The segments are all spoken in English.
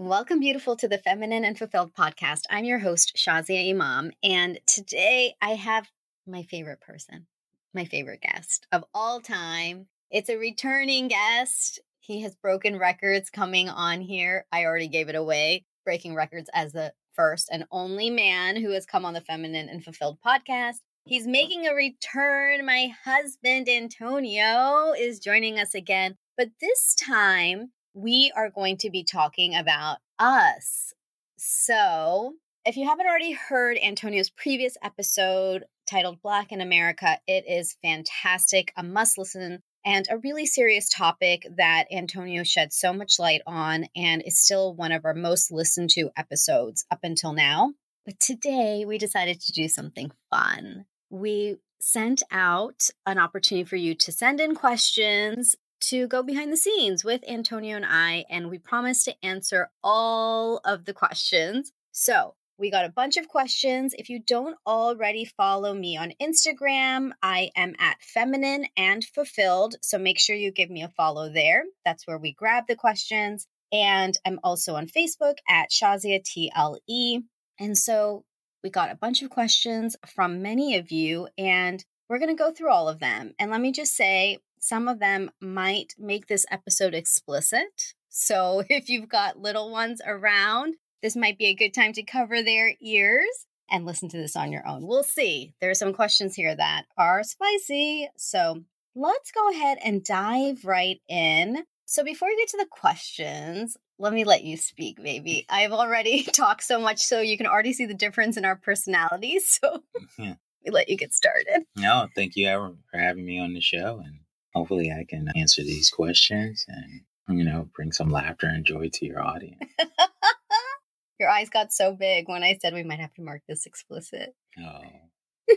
Welcome, beautiful, to the Feminine and Fulfilled podcast. I'm your host, Shazia Imam, and today I have my favorite person, my favorite guest of all time. It's a returning guest. He has broken records coming on here. I already gave it away, breaking records as the first and only man who has come on the Feminine and Fulfilled podcast. He's making a return. My husband, Antonio, is joining us again, but this time we are going to be talking about us. So, if you haven't already heard Antonio's previous episode titled Black in America, it is fantastic, a must listen, and a really serious topic that Antonio shed so much light on and is still one of our most listened to episodes up until now. But today we decided to do something fun. We sent out an opportunity for you to send in questions to go behind the scenes with Antonio and I, and we promised to answer all of the questions. So we got a bunch of questions. If you don't already follow me on Instagram, I am at feminine and fulfilled. So make sure you give me a follow there. That's where we grab the questions. And I'm also on Facebook at Shazia TLE. And so we got a bunch of questions from many of you, and we're going to go through all of them. And let me just say, some of them might make this episode explicit. So if you've got little ones around, this might be a good time to cover their ears and listen to this on your own. We'll see. There are some questions here that are spicy. So let's go ahead and dive right in. So before we get to the questions, let me let you speak, baby. I've already talked so much, so you can already see the difference in our personalities. So mm-hmm. yeah. we let you get started. No, thank you for having me on the show. And hopefully I can answer these questions and, you know, bring some laughter and joy to your audience. your eyes got so big when I said we might have to mark this explicit. Oh,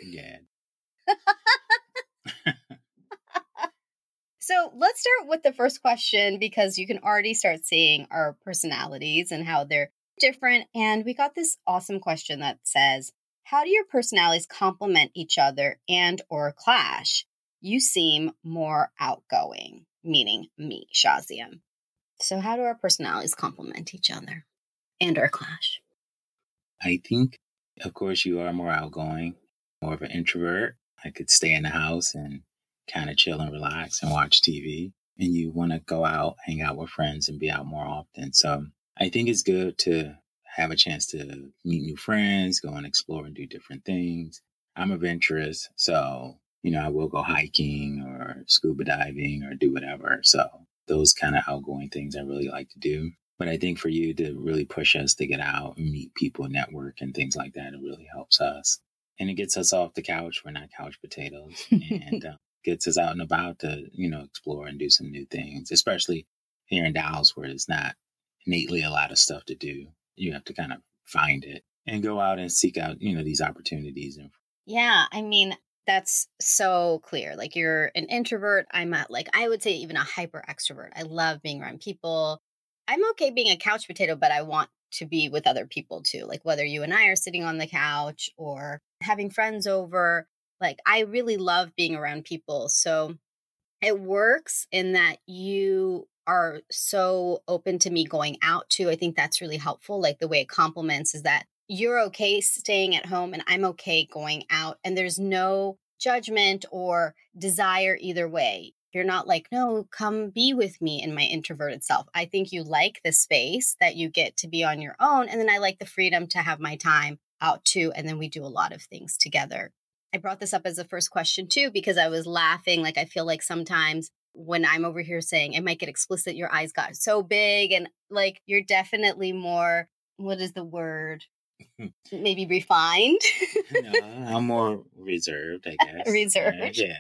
yeah. so let's start with the first question because you can already start seeing our personalities and how they're different. And we got this awesome question that says, how do your personalities complement each other and or clash? You seem more outgoing, meaning me, Shaziam. So, how do our personalities complement each other and our clash? I think, of course, you are more outgoing, more of an introvert. I could stay in the house and kind of chill and relax and watch TV. And you want to go out, hang out with friends, and be out more often. So, I think it's good to have a chance to meet new friends, go and explore and do different things. I'm adventurous, so you know, I will go hiking or scuba diving or do whatever. So those kind of outgoing things I really like to do. But I think for you to really push us to get out and meet people, network, and things like that, it really helps us. And it gets us off the couch. We're not couch potatoes. and uh, gets us out and about to, you know, explore and do some new things, especially here in Dallas where there's not innately a lot of stuff to do. You have to kind of find it and go out and seek out, you know, these opportunities. And yeah, I mean, that's so clear. Like you're an introvert. I'm a, like, I would say even a hyper extrovert. I love being around people. I'm okay being a couch potato, but I want to be with other people too. Like whether you and I are sitting on the couch or having friends over, like I really love being around people. So it works in that you are so open to me going out too. I think that's really helpful. Like the way it complements is that you're okay staying at home and I'm okay going out. And there's no judgment or desire either way. You're not like, no, come be with me in my introverted self. I think you like the space that you get to be on your own. And then I like the freedom to have my time out too. And then we do a lot of things together. I brought this up as a first question too, because I was laughing. Like, I feel like sometimes when I'm over here saying it might get explicit, your eyes got so big. And like, you're definitely more, what is the word? Maybe refined. no, I'm more reserved, I guess. reserved. yeah.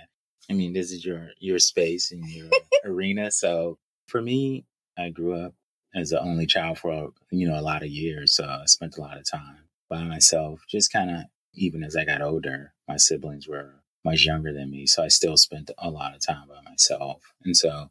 I mean, this is your your space and your arena. So for me, I grew up as the only child for you know a lot of years. So I spent a lot of time by myself. Just kind of even as I got older, my siblings were much younger than me, so I still spent a lot of time by myself. And so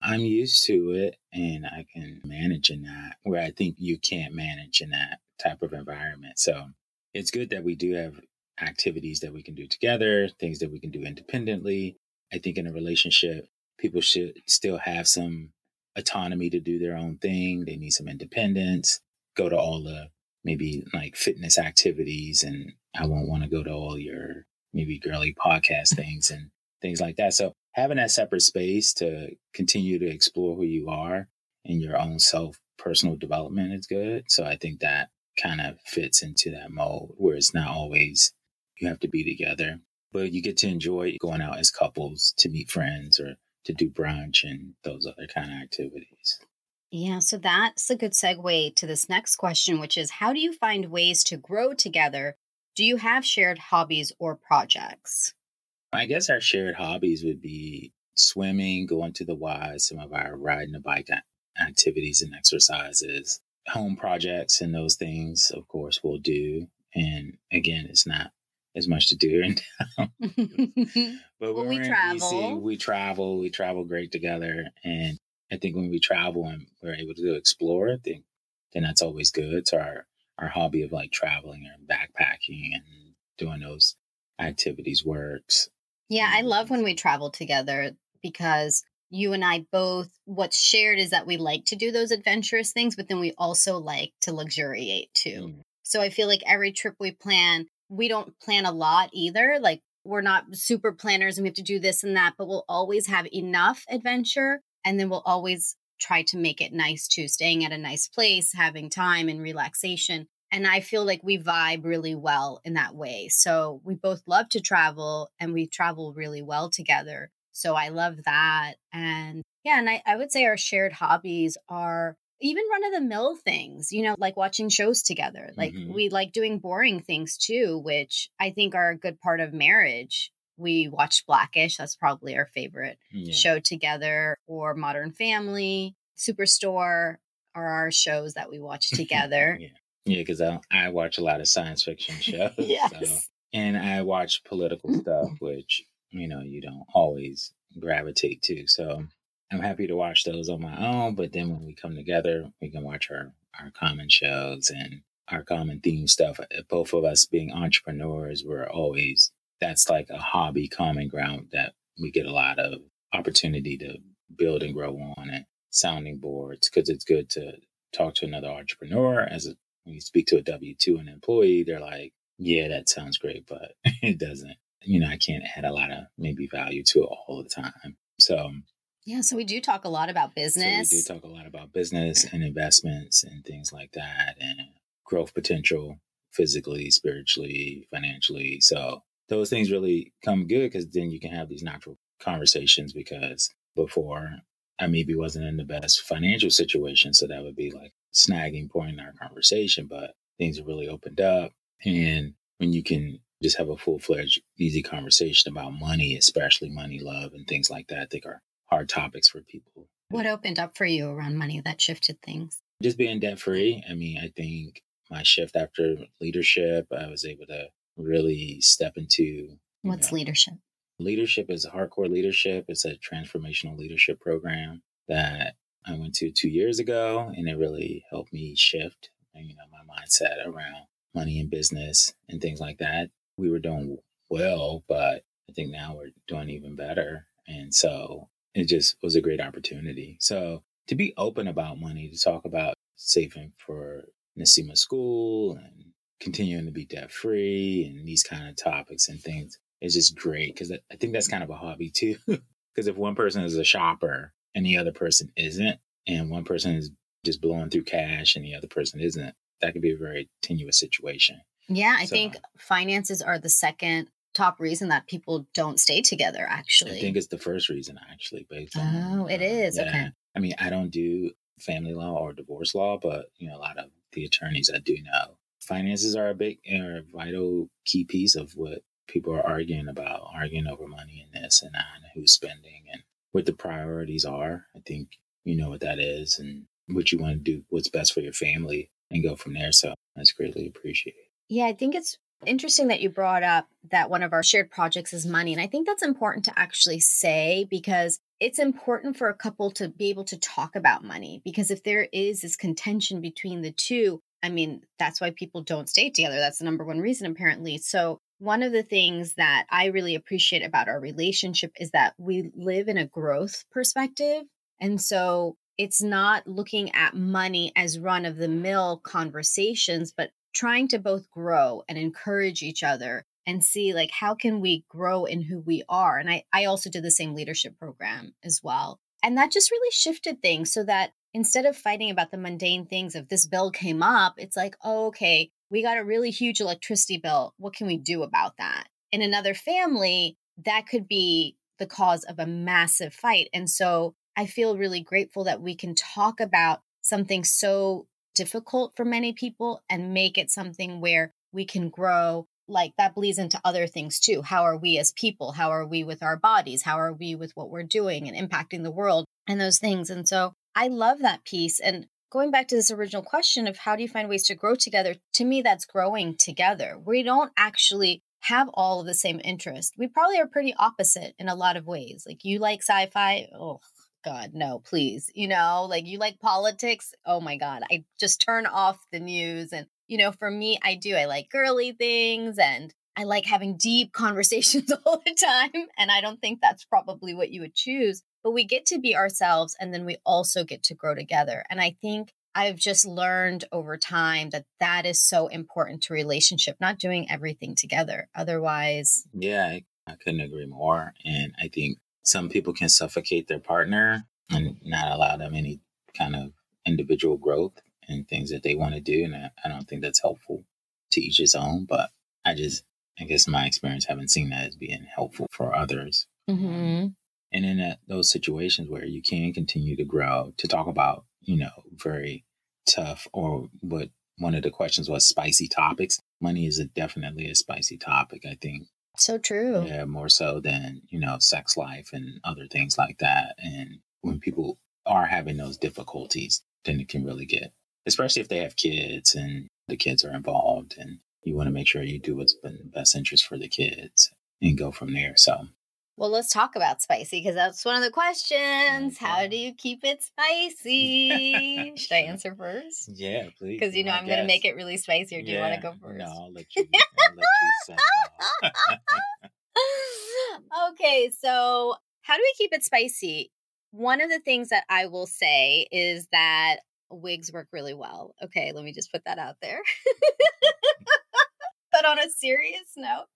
I'm used to it and I can manage in that where I think you can't manage in that type of environment. So it's good that we do have activities that we can do together, things that we can do independently. I think in a relationship, people should still have some autonomy to do their own thing. They need some independence. Go to all the maybe like fitness activities, and I won't want to go to all your maybe girly podcast things and things like that. So having that separate space to continue to explore who you are and your own self personal development is good. So I think that kind of fits into that mold where it's not always you have to be together, but you get to enjoy going out as couples to meet friends or to do brunch and those other kind of activities. Yeah, so that's a good segue to this next question, which is how do you find ways to grow together? Do you have shared hobbies or projects? I guess our shared hobbies would be swimming, going to the Y, some of our riding a bike activities and exercises, home projects, and those things, of course, we'll do. And again, it's not as much to do in town. but well, we travel. DC, we travel. We travel great together. And I think when we travel and we're able to explore, I think then that's always good. So our our hobby of like traveling and backpacking and doing those activities works. Yeah, I love when we travel together because you and I both, what's shared is that we like to do those adventurous things, but then we also like to luxuriate too. Mm. So I feel like every trip we plan, we don't plan a lot either. Like we're not super planners and we have to do this and that, but we'll always have enough adventure. And then we'll always try to make it nice too, staying at a nice place, having time and relaxation. And I feel like we vibe really well in that way. So we both love to travel and we travel really well together. So I love that. And yeah, and I, I would say our shared hobbies are even run of the mill things, you know, like watching shows together. Like mm-hmm. we like doing boring things too, which I think are a good part of marriage. We watched Blackish, that's probably our favorite yeah. show together, or Modern Family, Superstore are our shows that we watch together. yeah, yeah, because I, I watch a lot of science fiction shows. yes. So, and I watch political stuff, which you know, you don't always gravitate to. So I'm happy to watch those on my own. But then when we come together, we can watch our, our common shows and our common theme stuff. Uh, both of us being entrepreneurs, we're always, that's like a hobby common ground that we get a lot of opportunity to build and grow on and sounding boards because it's good to talk to another entrepreneur as a, when you speak to a W2 an employee, they're like, yeah, that sounds great, but it doesn't you know, I can't add a lot of maybe value to it all the time. So, yeah, so we do talk a lot about business. So we do talk a lot about business and investments and things like that and growth potential physically, spiritually, financially. So, those things really come good because then you can have these natural conversations because before I maybe wasn't in the best financial situation. So that would be like snagging point in our conversation, but things have really opened up. And when you can just have a full fledged, easy conversation about money, especially money, love, and things like that. I think are hard topics for people. What opened up for you around money that shifted things? Just being debt free. I mean, I think my shift after leadership, I was able to really step into. What's know, leadership? Leadership is hardcore leadership. It's a transformational leadership program that I went to two years ago, and it really helped me shift, you know, my mindset around money and business and things like that we were doing well, but I think now we're doing even better. And so it just was a great opportunity. So to be open about money, to talk about saving for NCEMA school and continuing to be debt free and these kind of topics and things is just great because I think that's kind of a hobby too. Because if one person is a shopper and the other person isn't, and one person is just blowing through cash and the other person isn't, that could be a very tenuous situation. Yeah, I so, think finances are the second top reason that people don't stay together actually. I think it's the first reason actually based on Oh, it uh, is. Yeah. Okay. I mean, I don't do family law or divorce law, but you know, a lot of the attorneys I do know. Finances are a big are a vital key piece of what people are arguing about, arguing over money and this and that and who's spending and what the priorities are. I think you know what that is and what you want to do, what's best for your family and go from there. So that's greatly appreciated. Yeah, I think it's interesting that you brought up that one of our shared projects is money. And I think that's important to actually say because it's important for a couple to be able to talk about money. Because if there is this contention between the two, I mean, that's why people don't stay together. That's the number one reason, apparently. So, one of the things that I really appreciate about our relationship is that we live in a growth perspective. And so it's not looking at money as run of the mill conversations, but trying to both grow and encourage each other and see like how can we grow in who we are and i i also did the same leadership program as well and that just really shifted things so that instead of fighting about the mundane things of this bill came up it's like oh, okay we got a really huge electricity bill what can we do about that? In another family that could be the cause of a massive fight and so i feel really grateful that we can talk about something so difficult for many people and make it something where we can grow like that bleeds into other things too. How are we as people? How are we with our bodies? How are we with what we're doing and impacting the world and those things? And so I love that piece. And going back to this original question of how do you find ways to grow together, to me, that's growing together. We don't actually have all of the same interest. We probably are pretty opposite in a lot of ways. Like you like sci fi. Oh, God, no, please. You know, like you like politics. Oh my God. I just turn off the news and you know, for me, I do. I like girly things and I like having deep conversations all the time. And I don't think that's probably what you would choose. But we get to be ourselves and then we also get to grow together. And I think I've just learned over time that that is so important to relationship, not doing everything together. Otherwise, yeah, I, I couldn't agree more. And I think some people can suffocate their partner and not allow them any kind of individual growth and things that they want to do. And I, I don't think that's helpful to each his own, but I just, I guess my experience haven't seen that as being helpful for others. Mm-hmm. And in that, those situations where you can continue to grow, to talk about, you know, very tough or what one of the questions was spicy topics. Money is a, definitely a spicy topic, I think. So true. Yeah, more so than, you know, sex life and other things like that. And when people are having those difficulties, then it can really get especially if they have kids and the kids are involved and you want to make sure you do what's in the best interest for the kids and go from there. So, well, let's talk about spicy because that's one of the questions. How do you keep it spicy? Should I answer first? Yeah, please. Because you know I am going to make it really spicy. Or do yeah. you want to go first? No, I'll let you. Let okay, so how do we keep it spicy? One of the things that I will say is that wigs work really well. Okay, let me just put that out there. but on a serious note,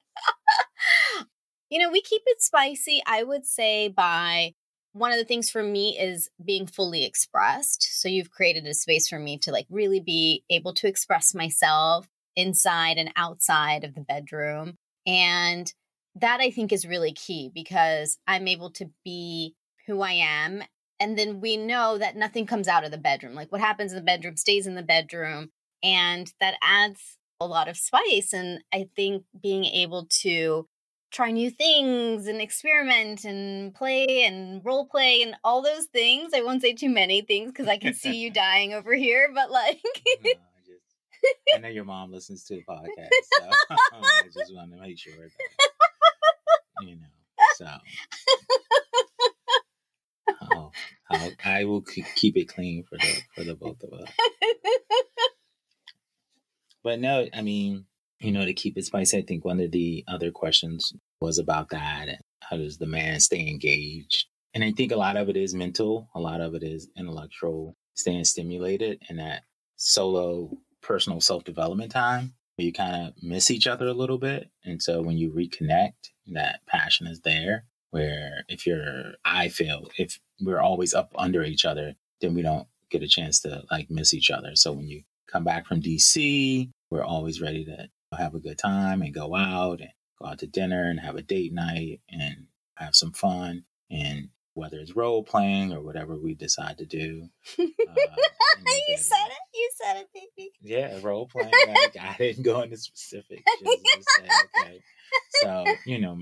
you know, we keep it spicy, I would say, by one of the things for me is being fully expressed. So you've created a space for me to like really be able to express myself inside and outside of the bedroom. And that I think is really key because I'm able to be who I am and then we know that nothing comes out of the bedroom. Like what happens in the bedroom stays in the bedroom. And that adds a lot of spice. And I think being able to try new things and experiment and play and role play and all those things. I won't say too many things because I can see you dying over here, but like. I know your mom listens to the podcast, so I just want to make sure that, you know, so. Oh, I'll, I will keep it clean for the for the both of us. but no, I mean, you know, to keep it spicy, I think one of the other questions was about that. How does the man stay engaged? And I think a lot of it is mental, a lot of it is intellectual, staying stimulated, and that solo personal self development time where you kind of miss each other a little bit. And so when you reconnect, that passion is there where if you're i feel if we're always up under each other then we don't get a chance to like miss each other so when you come back from dc we're always ready to have a good time and go out and go out to dinner and have a date night and have some fun and whether it's role playing or whatever we decide to do. Uh, you said it. You said it, baby. Yeah, role playing. Like, I didn't go into specifics. Just, just say, okay. So, you know,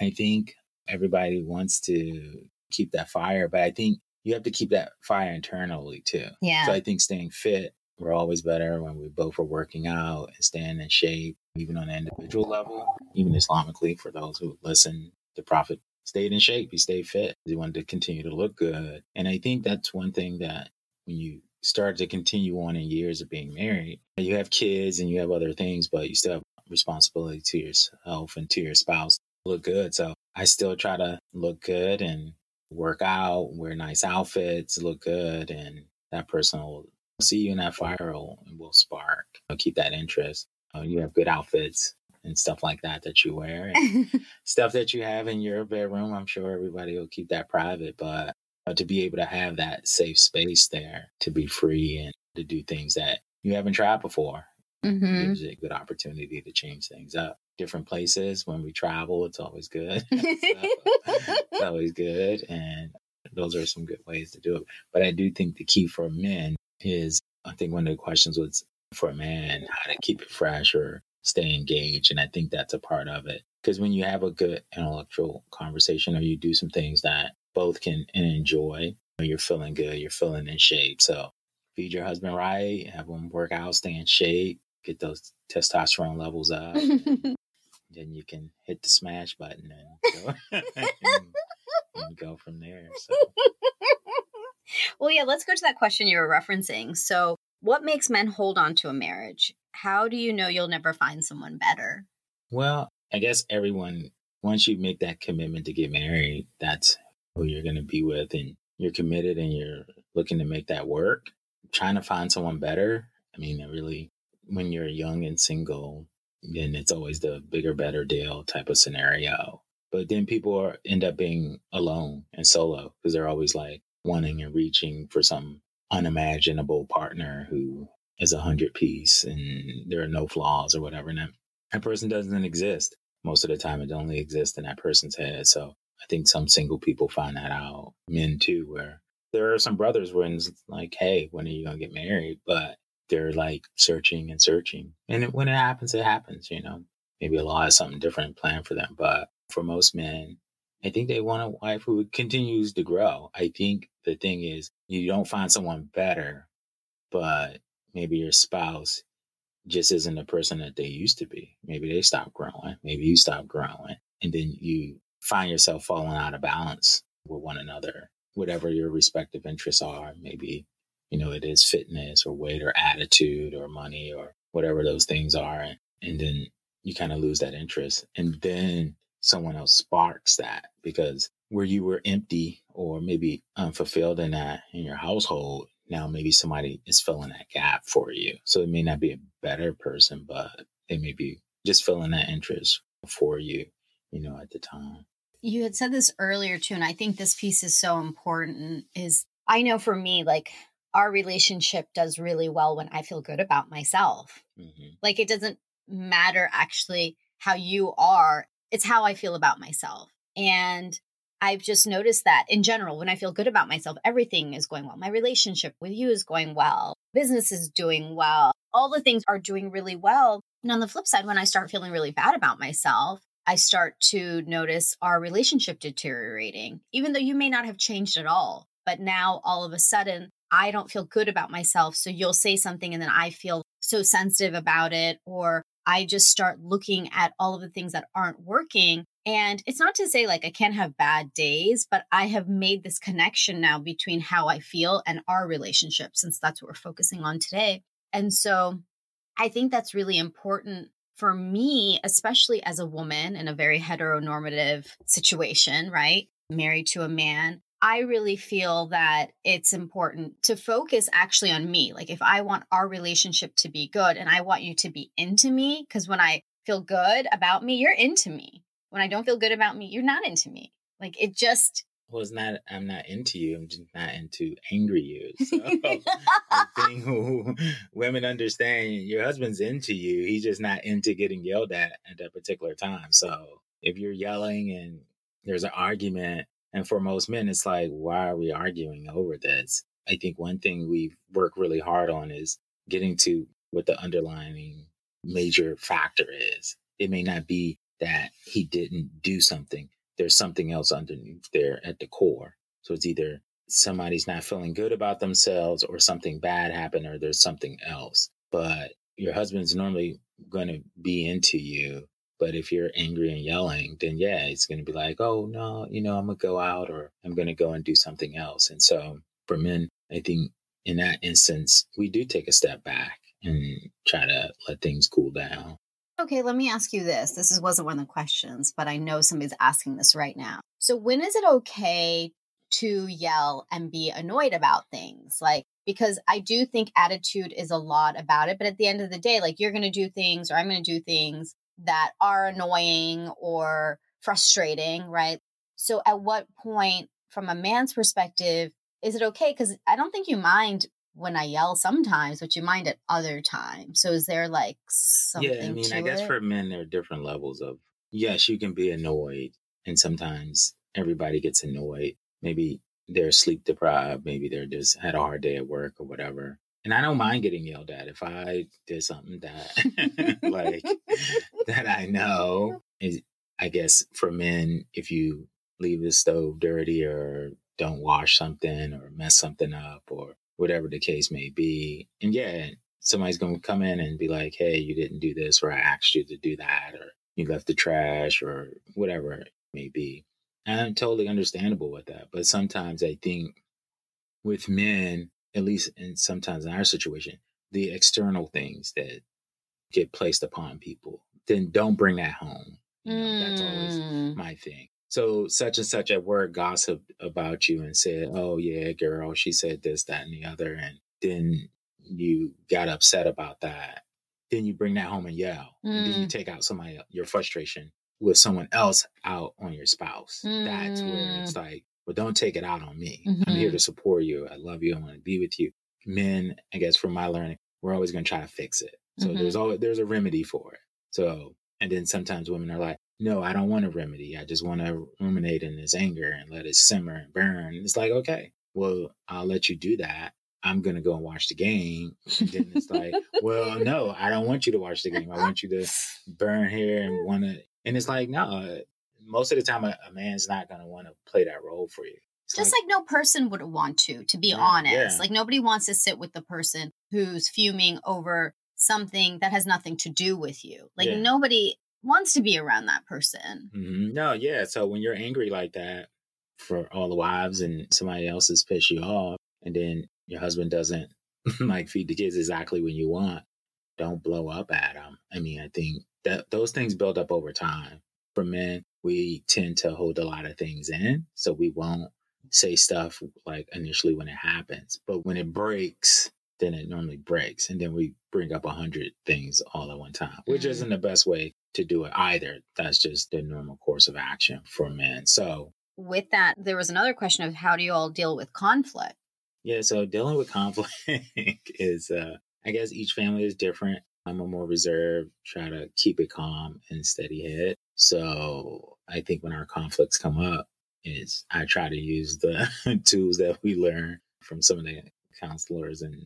I think everybody wants to keep that fire, but I think you have to keep that fire internally too. Yeah. So I think staying fit, we're always better when we both are working out and staying in shape, even on an individual level, even Islamically for those who listen. The Prophet stayed in shape, he stayed fit. He wanted to continue to look good. And I think that's one thing that when you start to continue on in years of being married, you have kids and you have other things, but you still have responsibility to yourself and to your spouse look good. So I still try to look good and work out, wear nice outfits, look good, and that person will see you in that fire and will spark. Know, keep that interest. Uh, you have good outfits and stuff like that that you wear, and stuff that you have in your bedroom. I'm sure everybody will keep that private, but uh, to be able to have that safe space there to be free and to do things that you haven't tried before mm-hmm. gives a good opportunity to change things up. Different places when we travel, it's always good. so, it's always good. And those are some good ways to do it. But I do think the key for men is I think one of the questions was for a man, how to keep it fresh or stay engaged. And I think that's a part of it. Because when you have a good intellectual conversation or you do some things that both can enjoy, you're feeling good, you're feeling in shape. So feed your husband right, have him work out, stay in shape, get those testosterone levels up. then you can hit the smash button and go, and, and go from there. So. well, yeah, let's go to that question you were referencing. So, what makes men hold on to a marriage? How do you know you'll never find someone better? Well, I guess everyone, once you make that commitment to get married, that's who you're going to be with, and you're committed and you're looking to make that work. Trying to find someone better, I mean, really when you're young and single, then it's always the bigger, better deal type of scenario. But then people are, end up being alone and solo because they're always like wanting and reaching for some unimaginable partner who is a hundred piece and there are no flaws or whatever. And that, that person doesn't exist. Most of the time, it only exists in that person's head. So I think some single people find that out. Men too, where there are some brothers when it's like, hey, when are you going to get married? But they're like searching and searching. And it, when it happens, it happens, you know. Maybe Allah has something different planned for them. But for most men, I think they want a wife who continues to grow. I think the thing is, you don't find someone better, but maybe your spouse just isn't the person that they used to be. Maybe they stop growing. Maybe you stop growing. And then you find yourself falling out of balance with one another, whatever your respective interests are. Maybe you know, it is fitness or weight or attitude or money or whatever those things are. And then you kind of lose that interest. And then someone else sparks that because where you were empty or maybe unfulfilled in that in your household, now maybe somebody is filling that gap for you. So it may not be a better person, but they may be just filling that interest for you, you know, at the time. You had said this earlier too, and I think this piece is so important is I know for me, like our relationship does really well when I feel good about myself. Mm-hmm. Like it doesn't matter actually how you are, it's how I feel about myself. And I've just noticed that in general, when I feel good about myself, everything is going well. My relationship with you is going well. Business is doing well. All the things are doing really well. And on the flip side, when I start feeling really bad about myself, I start to notice our relationship deteriorating, even though you may not have changed at all. But now all of a sudden, I don't feel good about myself. So you'll say something and then I feel so sensitive about it, or I just start looking at all of the things that aren't working. And it's not to say like I can't have bad days, but I have made this connection now between how I feel and our relationship, since that's what we're focusing on today. And so I think that's really important for me, especially as a woman in a very heteronormative situation, right? Married to a man. I really feel that it's important to focus actually on me. Like, if I want our relationship to be good and I want you to be into me, because when I feel good about me, you're into me. When I don't feel good about me, you're not into me. Like, it just. Well, it's not, I'm not into you. I'm just not into angry you. So the thing who women understand your husband's into you. He's just not into getting yelled at at that particular time. So if you're yelling and there's an argument and for most men, it's like, why are we arguing over this? I think one thing we work really hard on is getting to what the underlying major factor is. It may not be that he didn't do something, there's something else underneath there at the core. So it's either somebody's not feeling good about themselves or something bad happened or there's something else. But your husband's normally going to be into you but if you're angry and yelling, then yeah, it's going to be like, oh, no, you know, I'm going to go out or I'm going to go and do something else. And so for men, I think in that instance, we do take a step back and try to let things cool down. Okay, let me ask you this. This is, wasn't one of the questions, but I know somebody's asking this right now. So, when is it okay to yell and be annoyed about things. Like, because I do think attitude is a lot about it. But at the end of the day, like you're going to do things or I'm going to do things that are annoying or frustrating, right? So at what point, from a man's perspective, is it okay? Because I don't think you mind when I yell sometimes, but you mind at other times. So is there like something? Yeah, I mean, I guess it? for men, there are different levels of yes, you can be annoyed, and sometimes everybody gets annoyed. Maybe they're sleep deprived, maybe they're just had a hard day at work or whatever. And I don't mind getting yelled at if I did something that like that I know is I guess for men, if you leave the stove dirty or don't wash something or mess something up or whatever the case may be. And yeah, somebody's going to come in and be like, hey, you didn't do this, or I asked you to do that, or you left the trash, or whatever it may be. And I'm totally understandable with that. But sometimes I think with men, at least and sometimes in our situation, the external things that get placed upon people, then don't bring that home. You know, mm. That's always mm. my thing. So such and such at work gossiped about you and said, "Oh yeah, girl, she said this, that, and the other," and then you got upset about that. Then you bring that home and yell, mm. and then you mm. take out somebody your frustration with someone else out on your spouse. Mm. That's where it's mm. like, well, don't take it out on me. Mm-hmm. I'm here mm-hmm. to support you. I love you. I want to be with you. Men, I guess, from my learning, we're always going to try to fix it. So mm-hmm. there's always there's a remedy for it. So and then sometimes women are like, no, I don't want a remedy. I just want to ruminate in this anger and let it simmer and burn. It's like, okay, well, I'll let you do that. I'm going to go and watch the game. And then it's like, well, no, I don't want you to watch the game. I want you to burn here and want to. And it's like, no, most of the time, a, a man's not going to want to play that role for you. It's Just like, like, no person would want to, to be yeah, honest. Yeah. Like nobody wants to sit with the person who's fuming over something that has nothing to do with you. Like yeah. nobody wants to be around that person. Mm-hmm. No, yeah. So when you're angry like that for all the wives and somebody else has pissed you off, and then your husband doesn't like feed the kids exactly when you want, don't blow up at them. I mean, I think that those things build up over time. For men, we tend to hold a lot of things in, so we won't say stuff like initially when it happens. But when it breaks, then it normally breaks. And then we bring up a hundred things all at one time, which mm-hmm. isn't the best way to do it either. That's just the normal course of action for men. So, with that, there was another question of how do you all deal with conflict? Yeah, so dealing with conflict is, uh, I guess each family is different. I'm a more reserved, try to keep it calm and steady head. So I think when our conflicts come up, is I try to use the tools that we learn from some of the counselors and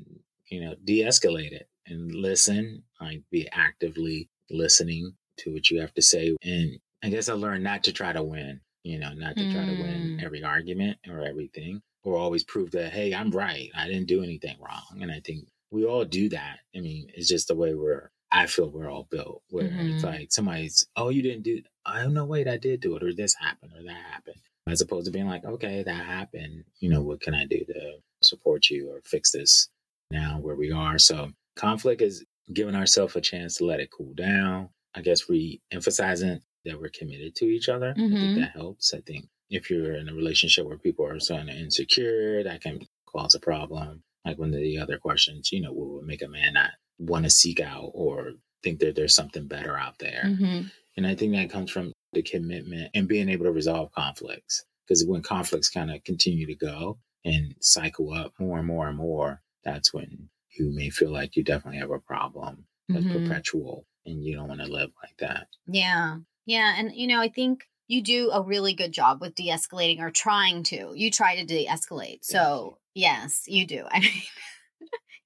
you know de-escalate it and listen like be actively listening to what you have to say and i guess i learned not to try to win you know not to mm. try to win mm. every argument or everything or always prove that hey i'm right i didn't do anything wrong and i think we all do that i mean it's just the way we're i feel we're all built where mm-hmm. it's like somebody's oh you didn't do oh no wait i did do it or this happened or that happened as opposed to being like okay that happened you know what can i do to support you or fix this now where we are. So conflict is giving ourselves a chance to let it cool down. I guess re emphasizing that we're committed to each other. Mm-hmm. I think mm-hmm. that helps. I think if you're in a relationship where people are so insecure, that can cause a problem. Like one of the other questions, you know, what would make a man not want to seek out or think that there's something better out there? Mm-hmm. And I think that comes from the commitment and being able to resolve conflicts. Because when conflicts kind of continue to go, and cycle up more and more and more, that's when you may feel like you definitely have a problem that's mm-hmm. perpetual and you don't want to live like that. Yeah. Yeah. And, you know, I think you do a really good job with de escalating or trying to. You try to de escalate. So, yes, you do. I mean,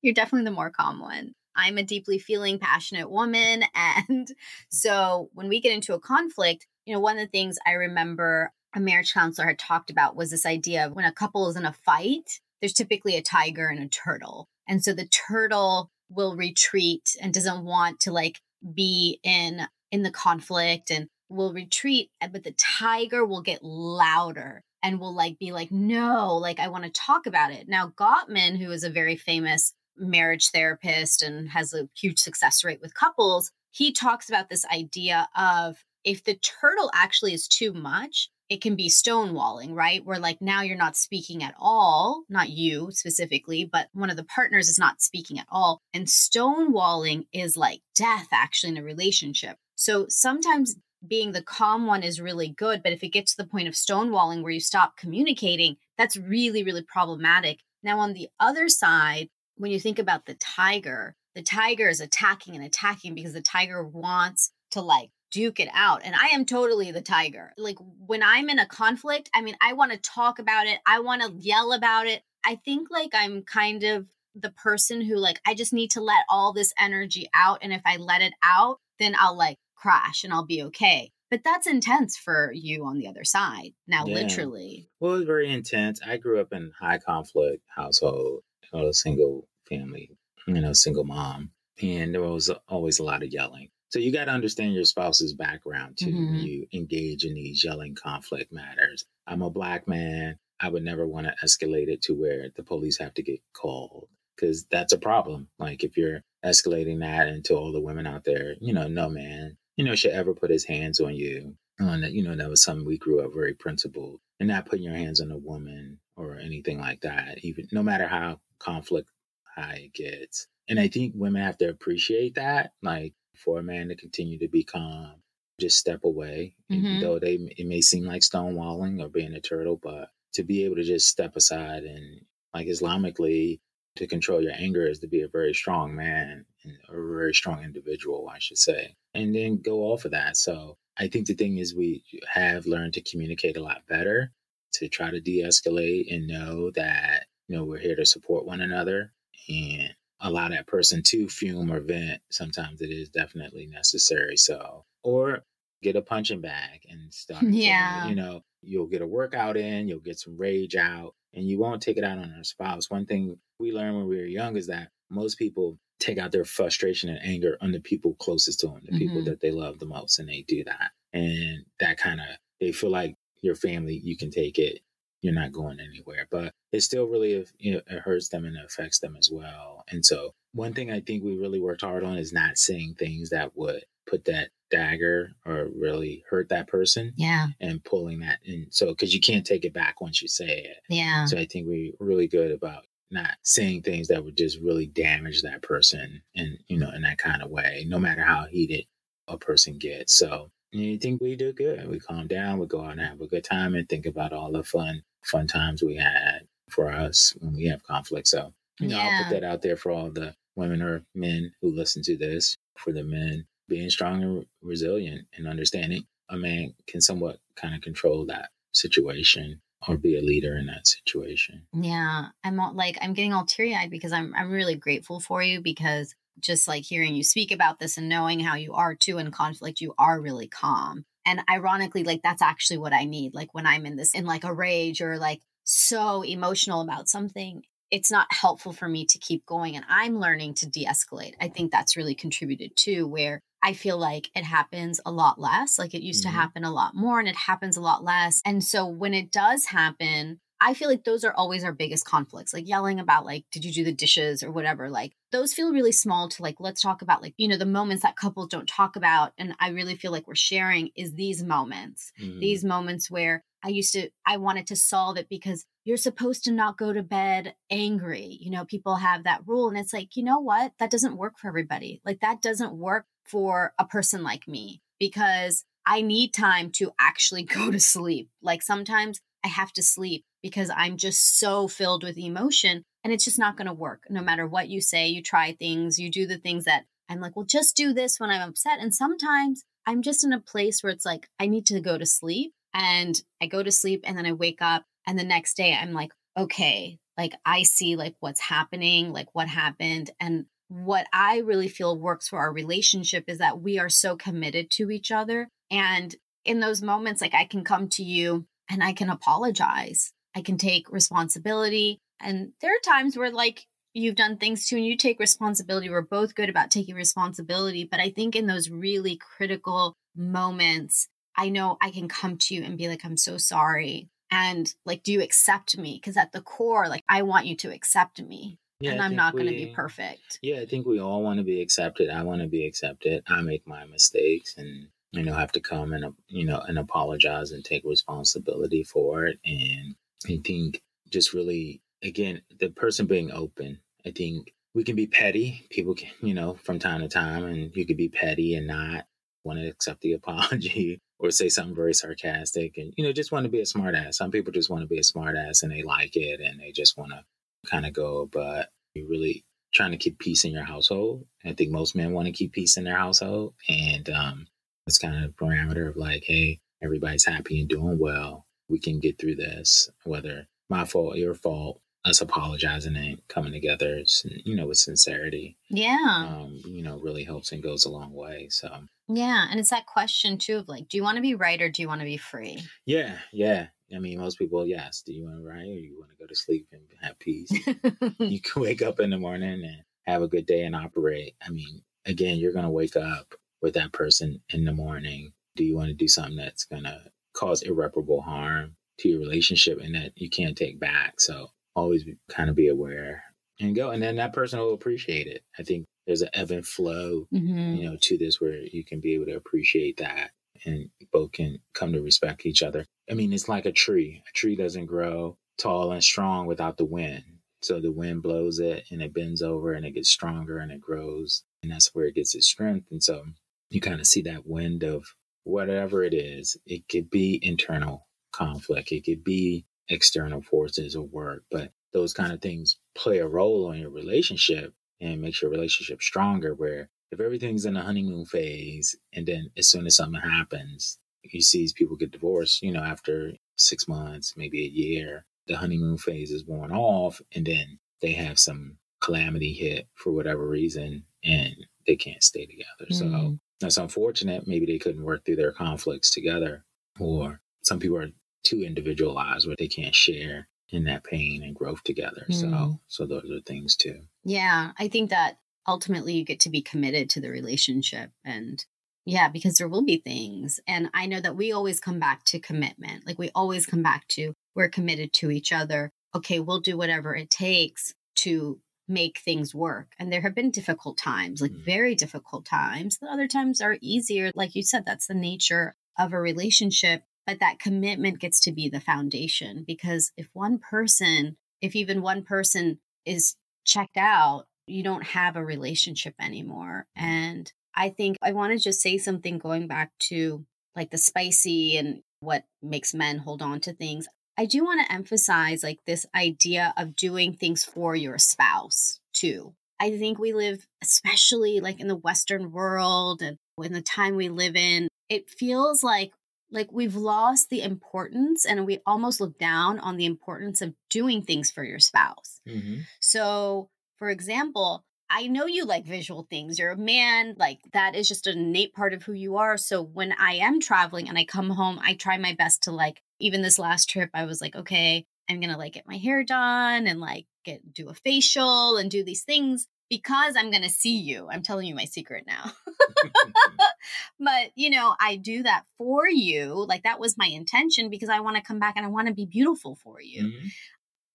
you're definitely the more calm one. I'm a deeply feeling, passionate woman. And so when we get into a conflict, you know, one of the things I remember a marriage counselor had talked about was this idea of when a couple is in a fight, there's typically a tiger and a turtle. And so the turtle will retreat and doesn't want to like be in in the conflict and will retreat but the tiger will get louder and will like be like no like i want to talk about it now gottman who is a very famous marriage therapist and has a huge success rate with couples he talks about this idea of if the turtle actually is too much, it can be stonewalling, right? Where like now you're not speaking at all, not you specifically, but one of the partners is not speaking at all. And stonewalling is like death actually in a relationship. So sometimes being the calm one is really good, but if it gets to the point of stonewalling where you stop communicating, that's really, really problematic. Now, on the other side, when you think about the tiger, the tiger is attacking and attacking because the tiger wants to like duke it out. And I am totally the tiger. Like when I'm in a conflict, I mean, I want to talk about it, I want to yell about it. I think like I'm kind of the person who like I just need to let all this energy out and if I let it out, then I'll like crash and I'll be okay. But that's intense for you on the other side. Now yeah. literally. Well, it's very intense. I grew up in high conflict household, a single family, you know, single mom, and there was always a lot of yelling. So you got to understand your spouse's background too. Mm-hmm. You engage in these yelling conflict matters. I'm a black man. I would never want to escalate it to where the police have to get called because that's a problem. Like if you're escalating that into all the women out there, you know, no man, you know, should ever put his hands on you. On that, you know, that was something we grew up very principled, and not putting your hands on a woman or anything like that. Even no matter how conflict high it gets, and I think women have to appreciate that. Like for a man to continue to be calm, just step away. Mm-hmm. Though they it may seem like stonewalling or being a turtle, but to be able to just step aside and like Islamically to control your anger is to be a very strong man and a very strong individual, I should say, and then go off of that. So I think the thing is we have learned to communicate a lot better, to try to de-escalate and know that you know we're here to support one another and allow that person to fume or vent. Sometimes it is definitely necessary. So, or get a punching bag and start. Yeah. To, you know, you'll get a workout in, you'll get some rage out, and you won't take it out on our spouse. One thing we learned when we were young is that most people take out their frustration and anger on the people closest to them, the mm-hmm. people that they love the most, and they do that. And that kind of, they feel like your family, you can take it you're not going anywhere. But it still really you know, it hurts them and it affects them as well. And so one thing I think we really worked hard on is not saying things that would put that dagger or really hurt that person. Yeah. And pulling that in. So because you can't take it back once you say it. Yeah. So I think we're really good about not saying things that would just really damage that person and you know in that kind of way no matter how heated a person gets so you think we do good we calm down we go out and have a good time and think about all the fun fun times we had for us when we have conflict. So, you know, yeah. I'll put that out there for all the women or men who listen to this, for the men being strong and resilient and understanding a man can somewhat kind of control that situation or be a leader in that situation. Yeah, I'm all, like I'm getting all teary eyed because I'm I'm really grateful for you because just like hearing you speak about this and knowing how you are too in conflict, you are really calm. And ironically, like that's actually what I need. Like when I'm in this, in like a rage or like so emotional about something, it's not helpful for me to keep going. And I'm learning to de escalate. I think that's really contributed too, where I feel like it happens a lot less. Like it used mm-hmm. to happen a lot more and it happens a lot less. And so when it does happen, I feel like those are always our biggest conflicts, like yelling about, like, did you do the dishes or whatever. Like, those feel really small to, like, let's talk about, like, you know, the moments that couples don't talk about. And I really feel like we're sharing is these moments, mm-hmm. these moments where I used to, I wanted to solve it because you're supposed to not go to bed angry. You know, people have that rule. And it's like, you know what? That doesn't work for everybody. Like, that doesn't work for a person like me because I need time to actually go to sleep. Like, sometimes I have to sleep because I'm just so filled with emotion and it's just not going to work. No matter what you say, you try things, you do the things that I'm like, well, just do this when I'm upset. And sometimes I'm just in a place where it's like, I need to go to sleep. And I go to sleep and then I wake up. And the next day I'm like, okay, like I see like what's happening, like what happened. And what I really feel works for our relationship is that we are so committed to each other. And in those moments, like I can come to you and I can apologize. I can take responsibility. And there are times where, like, you've done things too and you take responsibility. We're both good about taking responsibility. But I think in those really critical moments, I know I can come to you and be like, I'm so sorry. And like, do you accept me? Because at the core, like, I want you to accept me. Yeah, and I'm not going to be perfect. Yeah, I think we all want to be accepted. I want to be accepted. I make my mistakes and you know, have to come and, you know, and apologize and take responsibility for it. And I think just really, again, the person being open, I think we can be petty. People can, you know, from time to time, and you could be petty and not want to accept the apology or say something very sarcastic and, you know, just want to be a smartass. Some people just want to be a smartass and they like it and they just want to kind of go, but you really trying to keep peace in your household. I think most men want to keep peace in their household. And um, it's kind of a parameter of like, hey, everybody's happy and doing well. We can get through this, whether my fault, your fault, us apologizing and coming together, you know, with sincerity. Yeah. Um, you know, really helps and goes a long way. So, yeah. And it's that question too of like, do you want to be right or do you want to be free? yeah, yeah. I mean, most people, yes. Do you want to write or you want to go to sleep and have peace? you can wake up in the morning and have a good day and operate. I mean, again, you're going to wake up with that person in the morning. Do you want to do something that's going to cause irreparable harm to your relationship and that you can't take back? So always kind of be aware and go. And then that person will appreciate it. I think there's an ebb and flow, mm-hmm. you know, to this where you can be able to appreciate that and both can come to respect each other. I mean, it's like a tree. A tree doesn't grow tall and strong without the wind. So the wind blows it and it bends over and it gets stronger and it grows. And that's where it gets its strength. And so you kind of see that wind of whatever it is. It could be internal conflict, it could be external forces or work, but those kind of things play a role in your relationship and makes your relationship stronger where if everything's in a honeymoon phase and then as soon as something happens you see people get divorced you know after six months maybe a year the honeymoon phase is worn off and then they have some calamity hit for whatever reason and they can't stay together mm. so that's unfortunate maybe they couldn't work through their conflicts together or some people are too individualized where they can't share in that pain and growth together. Mm. so so those are things too. Yeah i think that ultimately you get to be committed to the relationship and yeah because there will be things. And i know that we always come back to commitment. Like we always come back to we're committed to each other. Okay we'll do whatever it takes to make things work and there have been difficult times like mm. very difficult times the other times are easier like you said that's the nature of a relationship but that commitment gets to be the foundation because if one person if even one person is checked out you don't have a relationship anymore. And I think I want to just say something going back to like the spicy and what makes men hold on to things. I do want to emphasize like this idea of doing things for your spouse too. I think we live, especially like in the Western world and in the time we live in, it feels like like we've lost the importance and we almost look down on the importance of doing things for your spouse. Mm-hmm. So for example, I know you like visual things. You're a man, like that is just an innate part of who you are. So when I am traveling and I come home, I try my best to like, even this last trip, I was like, okay, I'm gonna like get my hair done and like get do a facial and do these things because I'm gonna see you. I'm telling you my secret now. but you know, I do that for you. Like that was my intention because I want to come back and I want to be beautiful for you. Mm-hmm.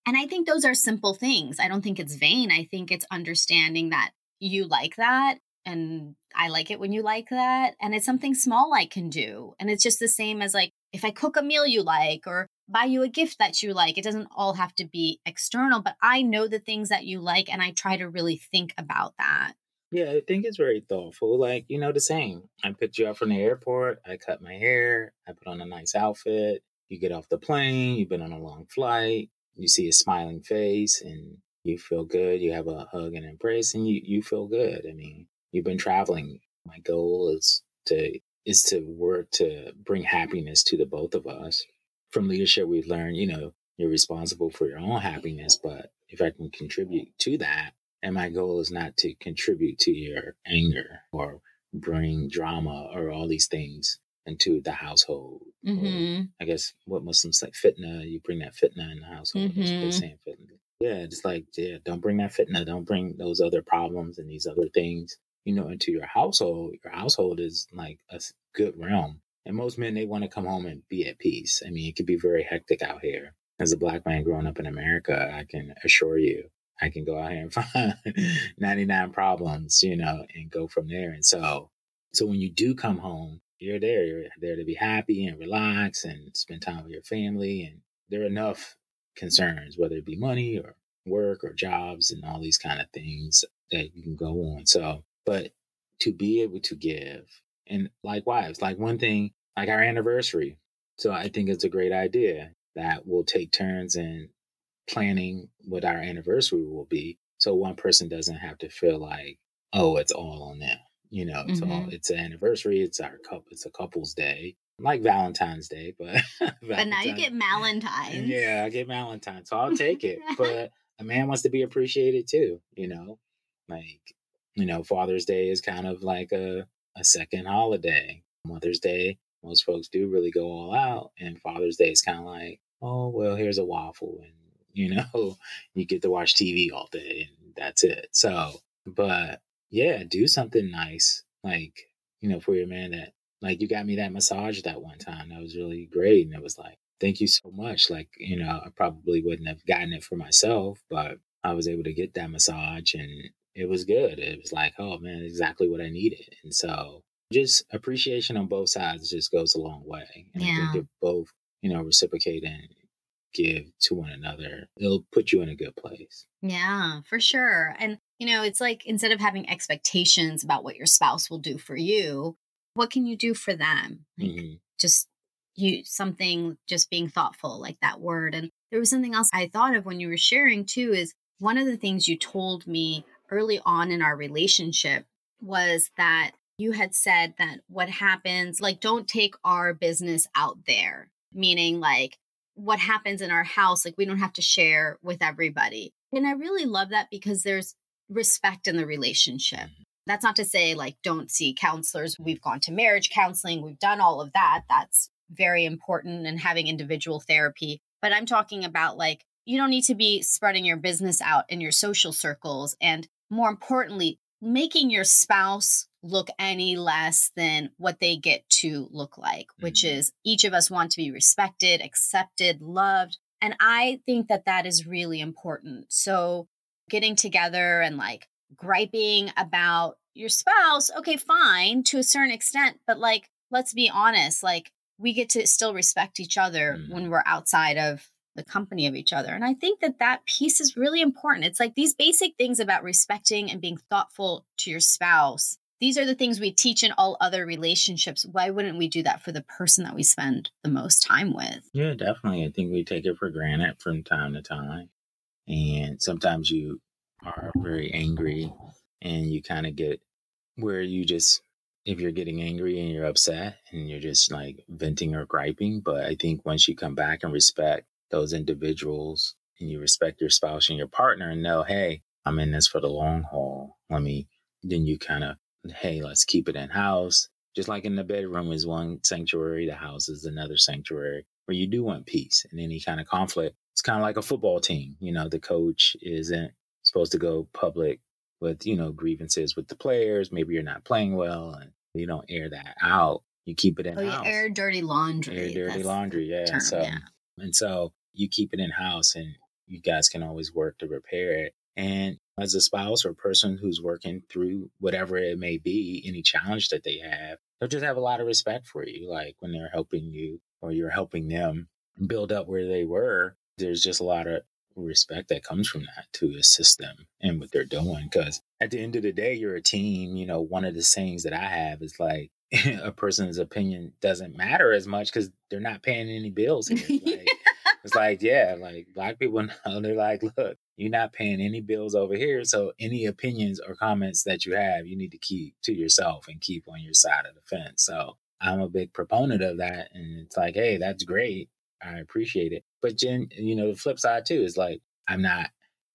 And I think those are simple things. I don't think it's vain. I think it's understanding that you like that and I like it when you like that. And it's something small I can do. And it's just the same as like if I cook a meal you like or buy you a gift that you like, it doesn't all have to be external, but I know the things that you like and I try to really think about that. Yeah, I think it's very thoughtful. Like, you know, the same. I picked you up from the airport, I cut my hair, I put on a nice outfit. You get off the plane, you've been on a long flight, you see a smiling face and you feel good. You have a hug and embrace and you, you feel good. I mean, you've been traveling. My goal is to is to work to bring happiness to the both of us. From leadership, we've learned, you know, you're responsible for your own happiness, but if I can contribute to that, and my goal is not to contribute to your anger or bring drama or all these things into the household. Mm-hmm. I guess what Muslims say fitna, you bring that fitna in the household. Mm-hmm. Saying fitna. Yeah, just like yeah, don't bring that fitna, don't bring those other problems and these other things, you know, into your household. Your household is like a good realm. And most men they want to come home and be at peace. I mean, it could be very hectic out here. As a black man growing up in America, I can assure you, I can go out here and find 99 problems, you know, and go from there. And so, so when you do come home, you're there. You're there to be happy and relax and spend time with your family. And there are enough concerns, whether it be money or work or jobs and all these kind of things that you can go on. So, but to be able to give, and likewise, like one thing, like our anniversary. So I think it's a great idea that we'll take turns in planning what our anniversary will be. So one person doesn't have to feel like, oh, it's all on them. You know, mm-hmm. so it's an anniversary. It's our couple. It's a couple's day, like Valentine's Day, but but now you get Valentine's. Yeah, I get Valentine's, so I'll take it. but a man wants to be appreciated too. You know, like you know, Father's Day is kind of like a a second holiday. Mother's Day, most folks do really go all out, and Father's Day is kind of like, oh well, here's a waffle, and you know, you get to watch TV all day, and that's it. So, but yeah, do something nice, like you know, for your man that like you got me that massage that one time. That was really great, and it was like, thank you so much. Like you know, I probably wouldn't have gotten it for myself, but I was able to get that massage, and it was good. It was like, oh man, exactly what I needed, and so just appreciation on both sides just goes a long way. And yeah. I think if both, you know, reciprocate and give to one another, it'll put you in a good place. Yeah, for sure. And, you know, it's like instead of having expectations about what your spouse will do for you, what can you do for them? Like mm-hmm. just you something just being thoughtful like that word and there was something else i thought of when you were sharing too is one of the things you told me early on in our relationship was that you had said that what happens, like, don't take our business out there, meaning like what happens in our house, like, we don't have to share with everybody. And I really love that because there's respect in the relationship. Mm-hmm. That's not to say, like, don't see counselors. We've gone to marriage counseling, we've done all of that. That's very important and having individual therapy. But I'm talking about, like, you don't need to be spreading your business out in your social circles. And more importantly, making your spouse look any less than what they get to look like, which mm-hmm. is each of us want to be respected, accepted, loved. And I think that that is really important. So, getting together and like griping about your spouse, okay, fine to a certain extent, but like, let's be honest, like, we get to still respect each other mm-hmm. when we're outside of the company of each other. And I think that that piece is really important. It's like these basic things about respecting and being thoughtful to your spouse. These are the things we teach in all other relationships. Why wouldn't we do that for the person that we spend the most time with? Yeah, definitely. I think we take it for granted from time to time. And sometimes you are very angry and you kind of get where you just if you're getting angry and you're upset and you're just like venting or griping. But I think once you come back and respect those individuals and you respect your spouse and your partner and know, hey, I'm in this for the long haul. Let me, then you kind of, hey, let's keep it in house. Just like in the bedroom is one sanctuary, the house is another sanctuary where you do want peace and any kind of conflict. It's kind of like a football team. You know, the coach isn't supposed to go public with, you know, grievances with the players. Maybe you're not playing well and you don't air that out. You keep it in oh, house. air dirty laundry. Air dirty laundry, yeah. Term, so, yeah. And so you keep it in house and you guys can always work to repair it. And as a spouse or person who's working through whatever it may be, any challenge that they have, they'll just have a lot of respect for you. Like when they're helping you or you're helping them build up where they were, there's just a lot of respect that comes from that to assist them in what they're doing. Because at the end of the day, you're a team. You know, one of the sayings that I have is like, a person's opinion doesn't matter as much because they're not paying any bills here. Like, it's like, yeah, like black people know they're like, look, you're not paying any bills over here. So any opinions or comments that you have, you need to keep to yourself and keep on your side of the fence. So I'm a big proponent of that. And it's like, hey, that's great. I appreciate it. But Jen, you know, the flip side too is like, I'm not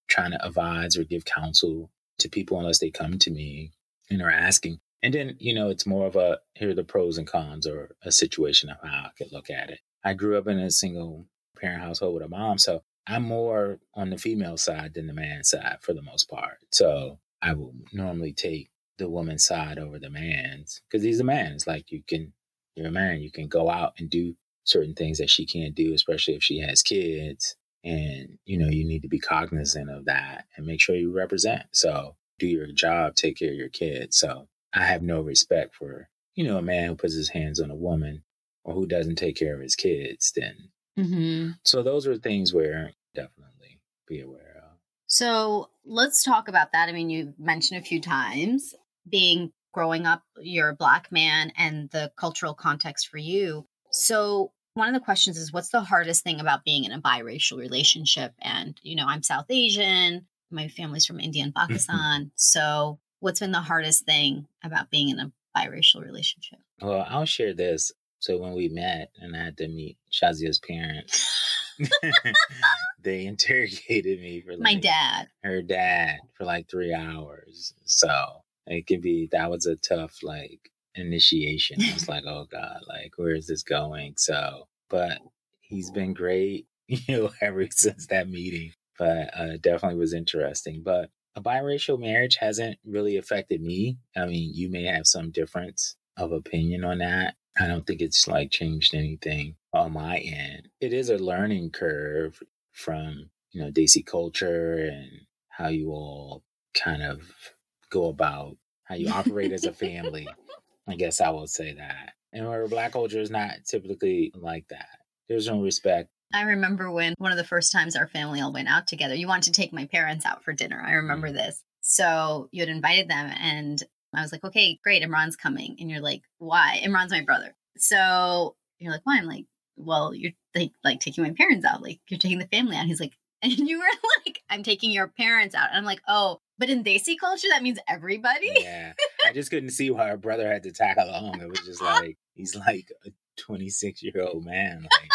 trying to advise or give counsel to people unless they come to me and are asking. And then, you know, it's more of a here are the pros and cons or a situation of how I could look at it. I grew up in a single parent household with a mom. So I'm more on the female side than the man side for the most part. So I will normally take the woman's side over the man's because he's a man. It's like you can, you're a man, you can go out and do certain things that she can't do, especially if she has kids. And, you know, you need to be cognizant of that and make sure you represent. So do your job, take care of your kids. So I have no respect for, you know, a man who puts his hands on a woman or who doesn't take care of his kids, then. Mm-hmm. So those are things where definitely be aware of. So let's talk about that. I mean, you mentioned a few times being growing up, you're a black man and the cultural context for you. So one of the questions is what's the hardest thing about being in a biracial relationship? And, you know, I'm South Asian, my family's from India and mm-hmm. Pakistan. so what's been the hardest thing about being in a biracial relationship? Well, I'll share this. So when we met and I had to meet Shazia's parents, they interrogated me for like, my dad, her dad, for like three hours. So it can be that was a tough like initiation. I was like, oh God, like where is this going? So, but he's been great, you know, ever since that meeting. But uh, definitely was interesting. But a biracial marriage hasn't really affected me. I mean, you may have some difference of opinion on that. I don't think it's like changed anything on my end. It is a learning curve from, you know, Desi culture and how you all kind of go about how you operate as a family. I guess I will say that. And where black culture is not typically like that. There's no respect. I remember when one of the first times our family all went out together, you wanted to take my parents out for dinner. I remember mm. this. So you had invited them, and I was like, okay, great, Imran's coming. And you're like, why? Imran's my brother. So you're like, why? I'm like, well, you're like, like taking my parents out. Like, you're taking the family out. He's like, and you were like, I'm taking your parents out. And I'm like, oh, but in Desi culture, that means everybody. Yeah. I just couldn't see why her brother had to tag along. It was just like, he's like a 26 year old man. Like,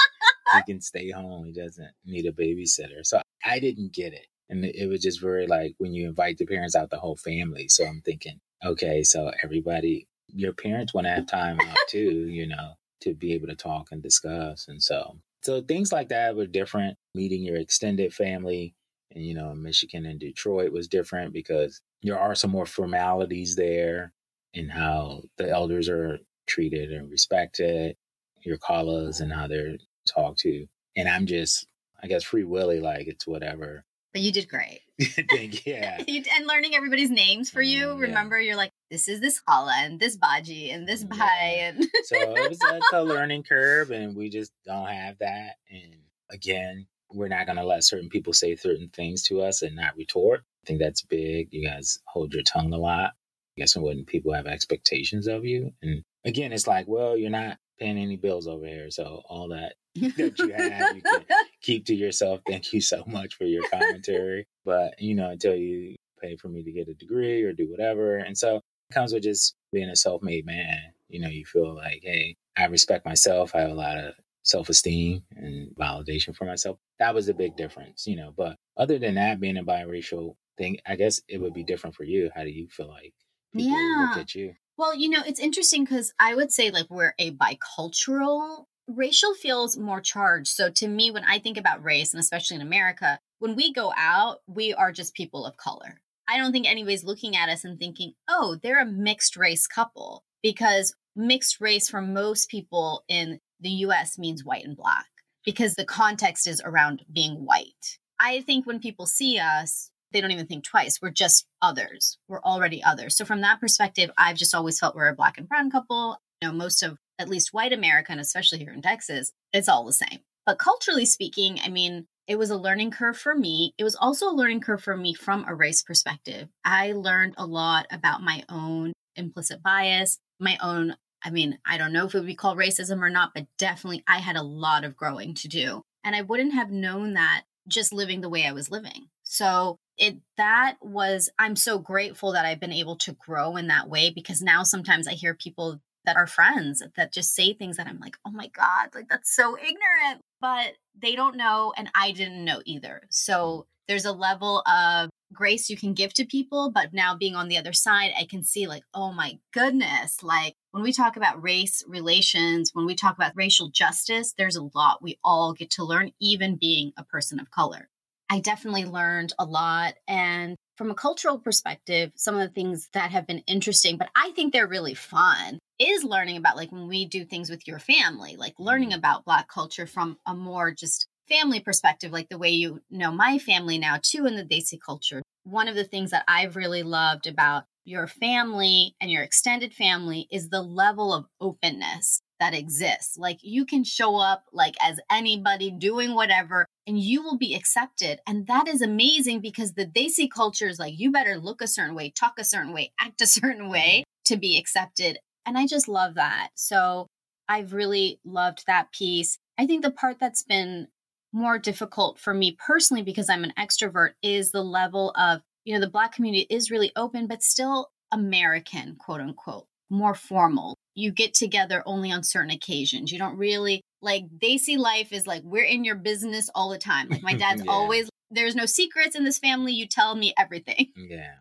he can stay home. He doesn't need a babysitter. So I didn't get it. And it was just very like when you invite the parents out, the whole family. So I'm thinking, okay, so everybody, your parents want to have time out too, you know, to be able to talk and discuss. And so, so things like that were different. Meeting your extended family, and you know, Michigan and Detroit was different because there are some more formalities there in how the elders are treated and respected, your callas and how they're talked to. And I'm just, I guess, free willy, like it's whatever. But you did great. Think, yeah. and learning everybody's names for you. Mm, Remember, yeah. you're like, this is this Hala and this Baji and this Bai. Yeah. And so it was a, a learning curve, and we just don't have that. And again, we're not going to let certain people say certain things to us and not retort. I think that's big. You guys hold your tongue a lot. I guess when people have expectations of you. And again, it's like, well, you're not paying any bills over here. So all that that you have, you can keep to yourself. Thank you so much for your commentary. But, you know, until you pay for me to get a degree or do whatever. And so it comes with just being a self made man. You know, you feel like, hey, I respect myself. I have a lot of self esteem and validation for myself. That was a big difference, you know. But other than that, being a biracial thing, I guess it would be different for you. How do you feel like people yeah. look at you? Well, you know, it's interesting because I would say like we're a bicultural racial feels more charged. So to me, when I think about race, and especially in America, when we go out, we are just people of color. I don't think anybody's looking at us and thinking, oh, they're a mixed race couple, because mixed race for most people in the US means white and black, because the context is around being white. I think when people see us, they don't even think twice. We're just others. We're already others. So from that perspective, I've just always felt we're a black and brown couple. You know, most of at least white America, and especially here in Texas, it's all the same. But culturally speaking, I mean, it was a learning curve for me. It was also a learning curve for me from a race perspective. I learned a lot about my own implicit bias, my own, I mean, I don't know if it would be called racism or not, but definitely I had a lot of growing to do. And I wouldn't have known that just living the way I was living. So it that was I'm so grateful that I've been able to grow in that way because now sometimes I hear people that are friends that just say things that I'm like, oh my God, like that's so ignorant. But they don't know, and I didn't know either. Mm. So there's a level of grace you can give to people. But now being on the other side, I can see, like, oh my goodness, like when we talk about race relations, when we talk about racial justice, there's a lot we all get to learn, even being a person of color. I definitely learned a lot. And from a cultural perspective, some of the things that have been interesting, but I think they're really fun, is learning about like when we do things with your family, like learning mm-hmm. about Black culture from a more just family perspective, like the way you know my family now too in the Desi culture. One of the things that I've really loved about your family and your extended family is the level of openness that exists. Like you can show up like as anybody doing whatever and you will be accepted. And that is amazing because the Desi culture is like you better look a certain way, talk a certain way, act a certain way mm-hmm. to be accepted. And I just love that. So I've really loved that piece. I think the part that's been more difficult for me personally because I'm an extrovert is the level of, you know, the Black community is really open, but still American, quote unquote, more formal. You get together only on certain occasions. You don't really like they see life as like we're in your business all the time. Like my dad's yeah. always there's no secrets in this family. You tell me everything. Yeah.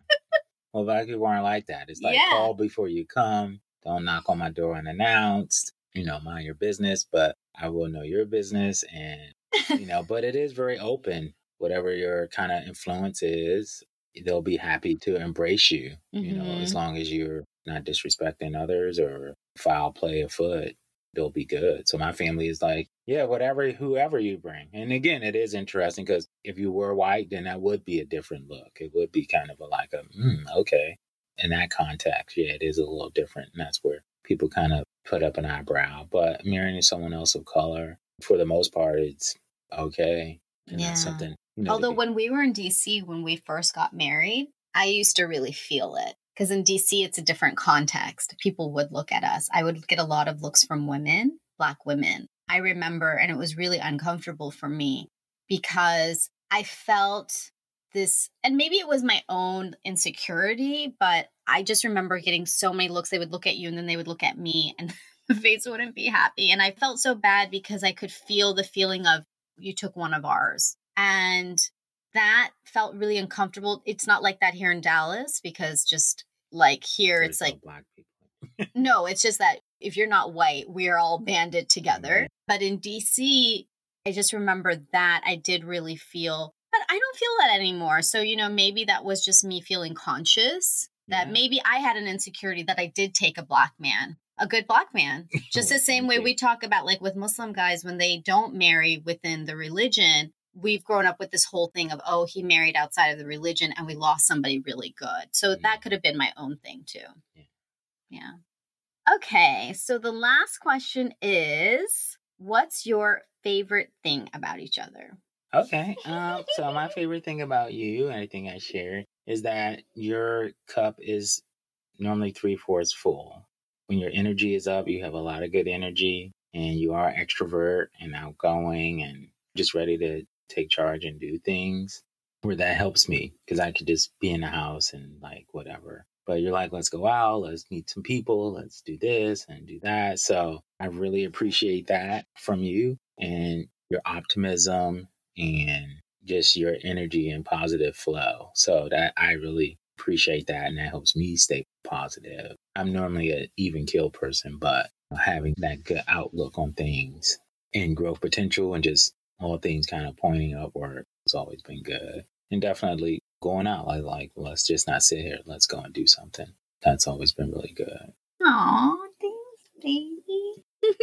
Well, black people aren't like that. It's like yeah. call before you come. Don't knock on my door unannounced. You know, mind your business, but I will know your business and you know, but it is very open. Whatever your kind of influence is, they'll be happy to embrace you, mm-hmm. you know, as mm-hmm. long as you're not disrespecting others or foul play afoot, they'll be good. So my family is like, yeah, whatever, whoever you bring. And again, it is interesting because if you were white, then that would be a different look. It would be kind of a, like a, mm, okay. In that context, yeah, it is a little different. And that's where people kind of put up an eyebrow. But marrying someone else of color, for the most part, it's okay. And yeah. that's something. You know, Although when we were in DC, when we first got married, I used to really feel it because in DC, it's a different context. People would look at us. I would get a lot of looks from women, Black women. I remember, and it was really uncomfortable for me because I felt this, and maybe it was my own insecurity, but I just remember getting so many looks. They would look at you and then they would look at me, and the face wouldn't be happy. And I felt so bad because I could feel the feeling of you took one of ours. And that felt really uncomfortable. It's not like that here in Dallas because just like here, There's it's like black people. no, it's just that if you're not white, we're all banded together. But in DC, I just remember that I did really feel, but I don't feel that anymore. So, you know, maybe that was just me feeling conscious that yeah. maybe I had an insecurity that I did take a black man a good black man. Just the same way we talk about like with Muslim guys when they don't marry within the religion, we've grown up with this whole thing of oh he married outside of the religion and we lost somebody really good. So that could have been my own thing too. Yeah. yeah. Okay, so the last question is what's your favorite thing about each other? Okay. Um so my favorite thing about you, and I think I share, is that your cup is normally three fourths full when your energy is up, you have a lot of good energy and you are extrovert and outgoing and just ready to take charge and do things where that helps me because I could just be in the house and like whatever. But you're like, let's go out, let's meet some people, let's do this and do that. So I really appreciate that from you and your optimism and just your energy and positive flow. So that I really appreciate that and that helps me stay positive. I'm normally an even kill person, but having that good outlook on things and growth potential and just all things kind of pointing upward has always been good. And definitely going out, like, like let's just not sit here, let's go and do something. That's always been really good. Aw, thanks, baby.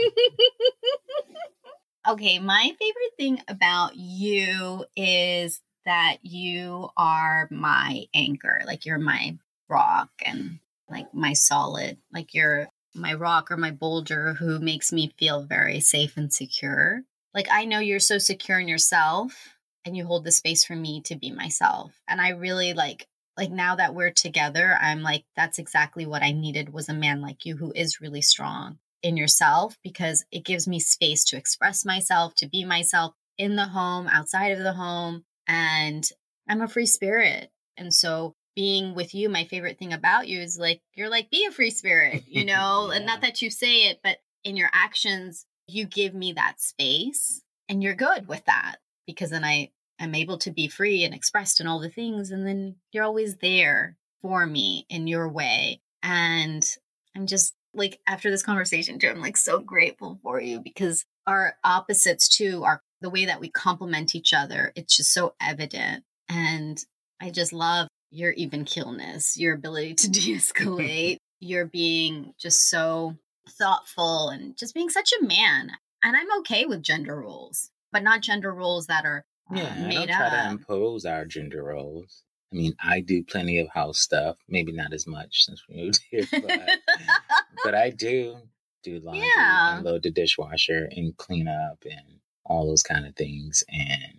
okay, my favorite thing about you is that you are my anchor. Like you're my rock and like my solid, like you're my rock or my boulder who makes me feel very safe and secure. Like I know you're so secure in yourself and you hold the space for me to be myself. And I really like like now that we're together, I'm like that's exactly what I needed was a man like you who is really strong in yourself because it gives me space to express myself, to be myself in the home, outside of the home, and I'm a free spirit. And so being with you, my favorite thing about you is like, you're like, be a free spirit, you know? yeah. And not that you say it, but in your actions, you give me that space and you're good with that because then I am able to be free and expressed and all the things. And then you're always there for me in your way. And I'm just like, after this conversation, too, I'm like so grateful for you because our opposites too are the way that we complement each other. It's just so evident. And I just love your even keelness, your ability to de escalate, your being just so thoughtful and just being such a man. And I'm okay with gender roles, but not gender roles that are uh, yeah, made I don't try up. to impose our gender roles. I mean, I do plenty of house stuff, maybe not as much since we moved here, but, but I do do laundry Yeah. and load the dishwasher and clean up and all those kind of things. And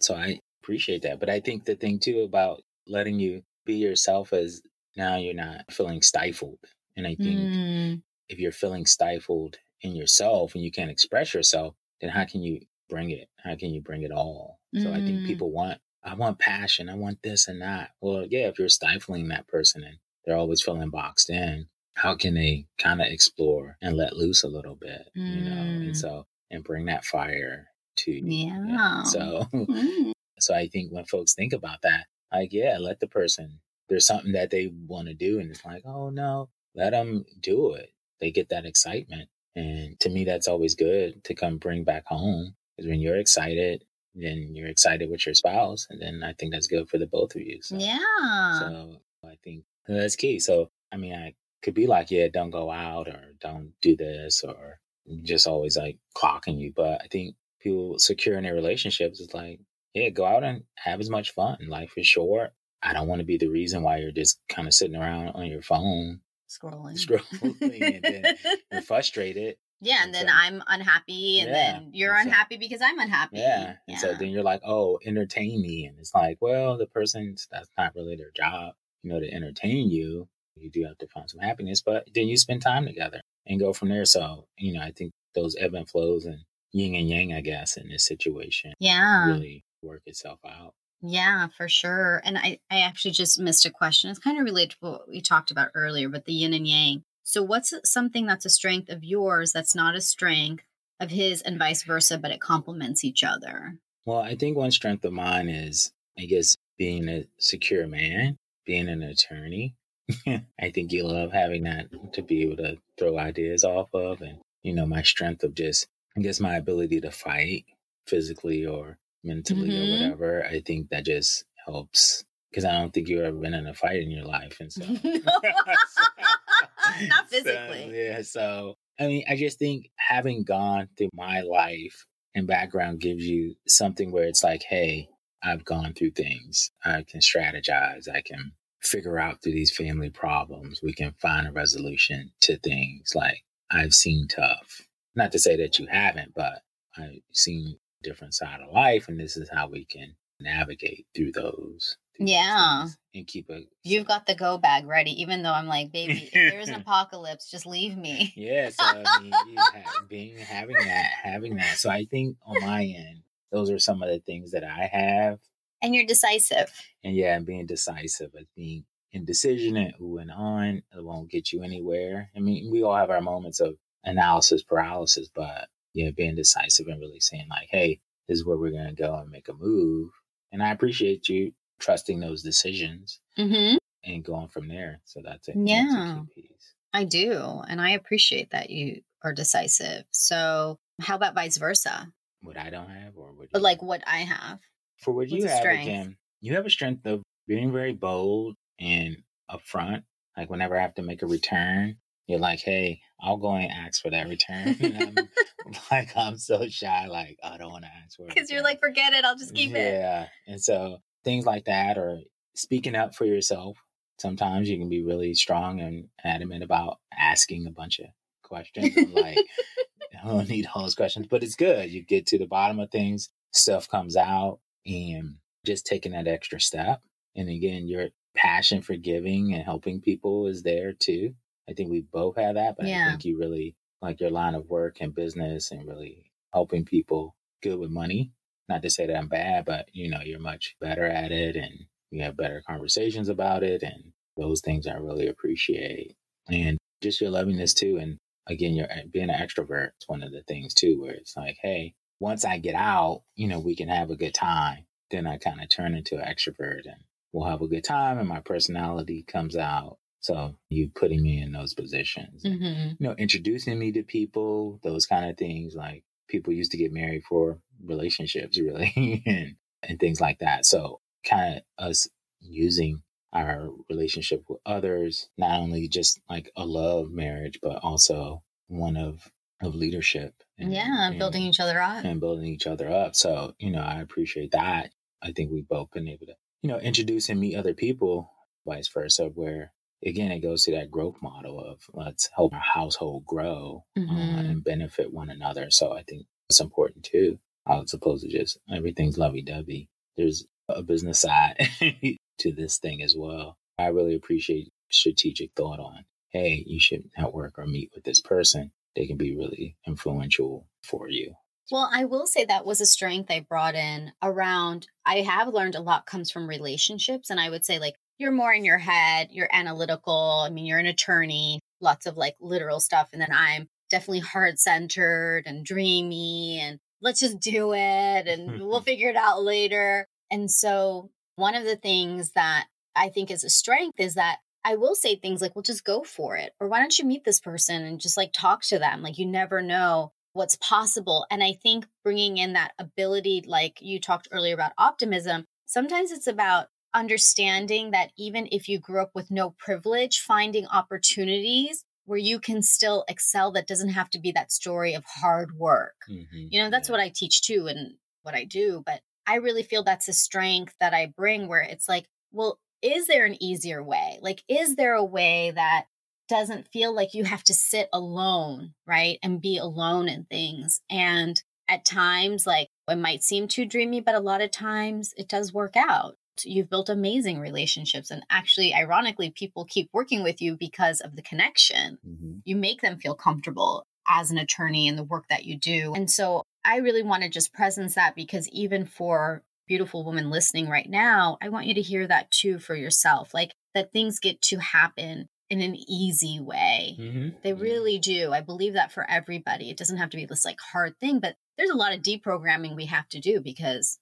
so I appreciate that. But I think the thing too about letting you be yourself is now you're not feeling stifled. And I think Mm, if you're feeling stifled in yourself and you can't express yourself, then how can you bring it? How can you bring it all? So I think Mm. people want, I want passion, I want this and that. Well, yeah, if you're stifling that person and they're always feeling boxed in, how can they kind of explore and let loose a little bit, you know? Mm. And so, and bring that fire to you. yeah. So, Mm. so I think when folks think about that, like, yeah, let the person, there's something that they want to do. And it's like, oh no, let them do it. They get that excitement. And to me, that's always good to come bring back home. Because when you're excited, then you're excited with your spouse. And then I think that's good for the both of you. So, yeah. so I think that's key. So, I mean, I could be like, yeah, don't go out or don't do this or just always like clocking you. But I think people secure in their relationships is like, yeah, go out and have as much fun. Life is short. I don't want to be the reason why you're just kind of sitting around on your phone, Scrolling. scrolling, and then you're frustrated. yeah, and and then so- I'm unhappy, and Yeah, then you're and so- unhappy because I'm unhappy. Yeah. And so then you're like, oh, entertain me. And it's like, well, the person's, that's not really their job, you know, to entertain you. You do have to find some happiness, but then you spend time together and go from there. So, you know, I think those ebb and flows and yin and yang, I guess, in this situation yeah. really work itself out. Yeah, for sure. And I, I actually just missed a question. It's kind of related to what we talked about earlier, but the yin and yang. So, what's something that's a strength of yours that's not a strength of his, and vice versa, but it complements each other? Well, I think one strength of mine is, I guess, being a secure man, being an attorney. I think you love having that to be able to throw ideas off of. And, you know, my strength of just, I guess, my ability to fight physically or mentally Mhm. or whatever. I think that just helps because I don't think you've ever been in a fight in your life. And so, Not So, physically. yeah. So, I mean, I just think having gone through my life and background gives you something where it's like, hey, I've gone through things. I can strategize. I can figure out through these family problems. We can find a resolution to things. Like, I've seen tough. Not to say that you haven't, but I've seen different side of life, and this is how we can navigate through those. through Yeah. and keep a You've got the go bag ready, even though I'm like, baby, if there's an apocalypse, just leave me. Yeah, so I mean, ha- being having that, having that. So I think on my end, those are some of the things that I have, And you're decisive. and yeah, and being decisive. I think indecision and ooh and on it won't get you anywhere. I mean, we all have our moments of analysis paralysis, but yeah, being decisive and really saying like, hey, this is where we're gonna go and make a move. And I appreciate you trusting those decisions Mm-hmm. and going from there. So that's it. Yeah. That's a key piece. I do. And I appreciate that you are decisive. So, how about vice versa? What I don't have, or what you- like what I have. for what you What's have strength? again, you have a strength of being very bold and upfront. Like whenever I have to make a return, you're like, "Hey, I'll go and ask for that return." I'm like, I'm so shy. Like I don't want to ask for it Because you're like, forget it, I'll just keep it. yeah. And so things like that, or speaking up for yourself. Sometimes you can be really strong and adamant about asking a bunch of questions. Like, I don't need all those questions, but it's good. You get to the bottom of things, stuff comes out, and just taking that extra step. And again, your passion for giving and helping people is there too. I think we both have that, but I think you really like your line of work and business and really helping people good with money. Not to say that I'm bad, but you know, you're much better at it and you have better conversations about it and those things I really appreciate. And just your lovingness too. And again, you're eh, being an extrovert. It's one of the things too, where it's like, hey, once I get out, you know, we can have a good time. Then I kind of turn into an extrovert and we'll have a good time and my personality comes out. So you putting me in those positions, Mm-hmm. you know, introducing me to people, those kind of things. Like people used to get married for relationships, really, and and things like that. So kind of us using our relationship with others, not only just like a love marriage, but also one of of leadership. yeah, and- building each other up. and building each other up. So, you know, I appreciate that. I think we've both been able to you know, introduce and meet other people, vice versa, where again, it goes to that growth model of let's help our household grow uh, Mm-hmm. uh, and benefit one another. So I think it's important too, as opposed to just everything's lovey dovey. There's a business side to this thing as well. I really appreciate strategic thought on, hey, you should network or meet with this person. They can be really influential for you. Well, I will say that was a strength I brought in around. I have learned a lot comes from relationships. And I would say, like, you're more in your head, you're analytical. I mean, you're an attorney, lots of like literal stuff. And then I'm definitely heart centered and dreamy and let's just do it and we'll figure it out later. And so, one of the things that I think is a strength is that I will say things like, well, just go for it. Or why don't you meet this person and just like talk to them? Like, you never know what's possible. And I think bringing in that ability, like you talked earlier about optimism, sometimes it's about understanding that even if you grew up with no privilege, finding opportunities where you can still excel that doesn't have to be that story of hard work. Mm-hmm. You know, that's Yeah. what I teach too and what I do. But I really feel that's a strength that I bring where it's like, well, is there an easier way? Like, is there a way that doesn't feel like you have to sit alone, right? And be alone in things. And at times, like, it might seem too dreamy, but a lot of times it does work out. You've built amazing relationships. And actually, ironically, people keep working with you because of the connection Mm-hmm. you make them feel comfortable as an attorney in the work that you do. And so I really want to just presence that because even for beautiful women listening right now, I want you to hear that too for yourself. Like that things get to happen in an easy way. Mm-hmm. They really do. I believe that for everybody. It doesn't have to be this like hard thing, but there's a lot of deprogramming we have to do because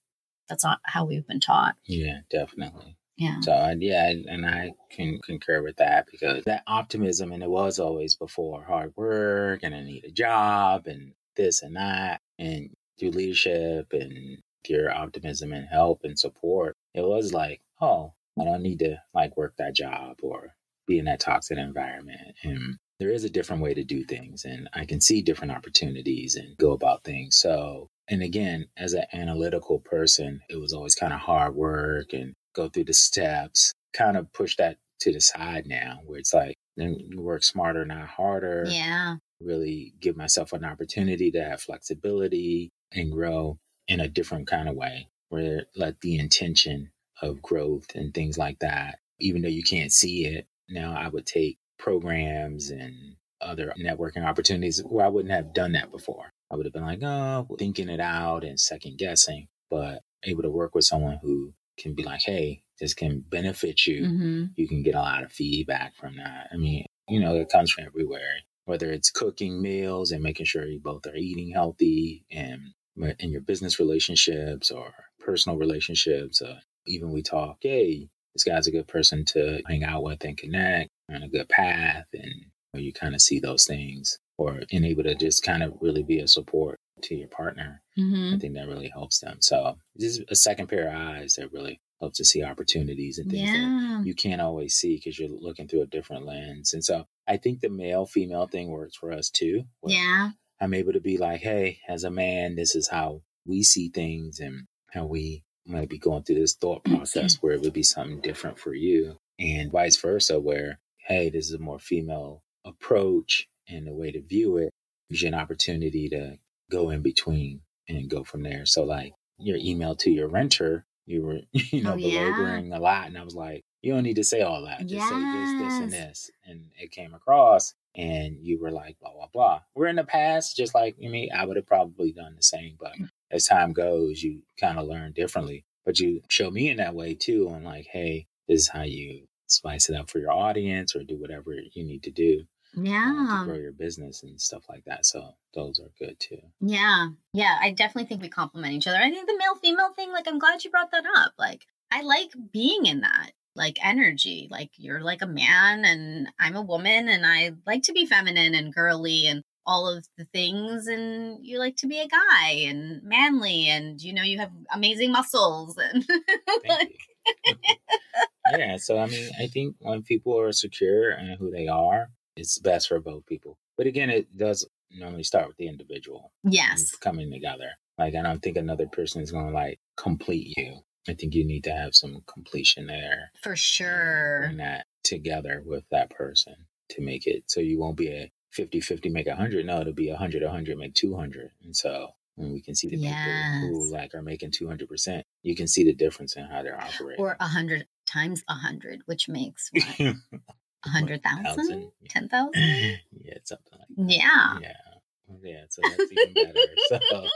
that's not how we've been taught. Yeah, definitely. Yeah. So yeah, and I can concur with that because that optimism, and it was always before hard work, and I need a job, and this and that, and through leadership and your optimism and help and support, it was like, oh, I don't need to like work that job or be in that toxic environment, and there is a different way to do things, and I can see different opportunities and go about things. So. And again, as an analytical person, it was always kind of hard work and go through the steps, kind of push that to the side now, where it's like, then work smarter, not harder. Yeah. Really give myself an opportunity to have flexibility and grow in a different kind of way, where let the intention of growth and things like that, even though you can't see it, now I would take programs and other networking opportunities where I wouldn't have done that before. I would have been like, oh, thinking it out and second guessing, but able to work with someone who can be like, hey, this can benefit you. hmm You can get a lot of feedback from that. I mean, you know, it comes from everywhere, whether it's cooking meals and making sure you both are eating healthy and in your business relationships or personal relationships. Uh, even we talk, hey, this guy's a good person to hang out with and connect on a good path. And you kind of see those things or and able to just kind of really be a support to your partner. hmm I think that really helps them. So just a second pair of eyes that really helps to see opportunities and things that you can't always see because you're looking through a different lens. And so I think the male female thing works for us too. Yeah. I'm able to be like, hey, as a man, this is how we see things and how we might be going through this thought process where it would be something different for you. And vice versa, where, hey, this is a more female approach and the way to view it gives you an opportunity to go in between and go from there. So like your email to your renter, you were, you oh, know, Oh, yeah. belaboring a lot. And I was like, you don't need to say all that. Just say this, this, and this. And it came across and you were like, blah, blah, blah. We're in the past, just like I mean, I would have probably done the same, but mm. as time goes, you kind of learn differently. But you show me in that way too, on like, hey, this is how you spice it up for your audience or do whatever you need to do Uh, yeah. to grow your business and stuff like that. So those are good too. Yeah. Yeah. I definitely think we complement each other. I think the male female thing, like, I'm glad you brought that up. Like, I like being in that, like, energy. Like, you're like a man and I'm a woman and I like to be feminine and girly and all of the things. And you like to be a guy and manly and, you know, you have amazing muscles. And, like, yeah. So, I mean, I think when people are secure in who they are, it's best for both people. But again, it does normally start with the individual. yes. Coming together. Like, I don't think another person is going to like complete you. I think you need to have some completion there. For sure. Bring that together with that person to make it so you won't be a 50 50 make 100. No, it'll be 100 100 make 200. And so when we can see the Yes. people who like are making 200%, you can see the difference in how they're operating. Or a hundred times a hundred, which makes? A hundred thousand? Ten thousand? yeah, something like that. Yeah. Yeah. Yeah, so that's even better. So,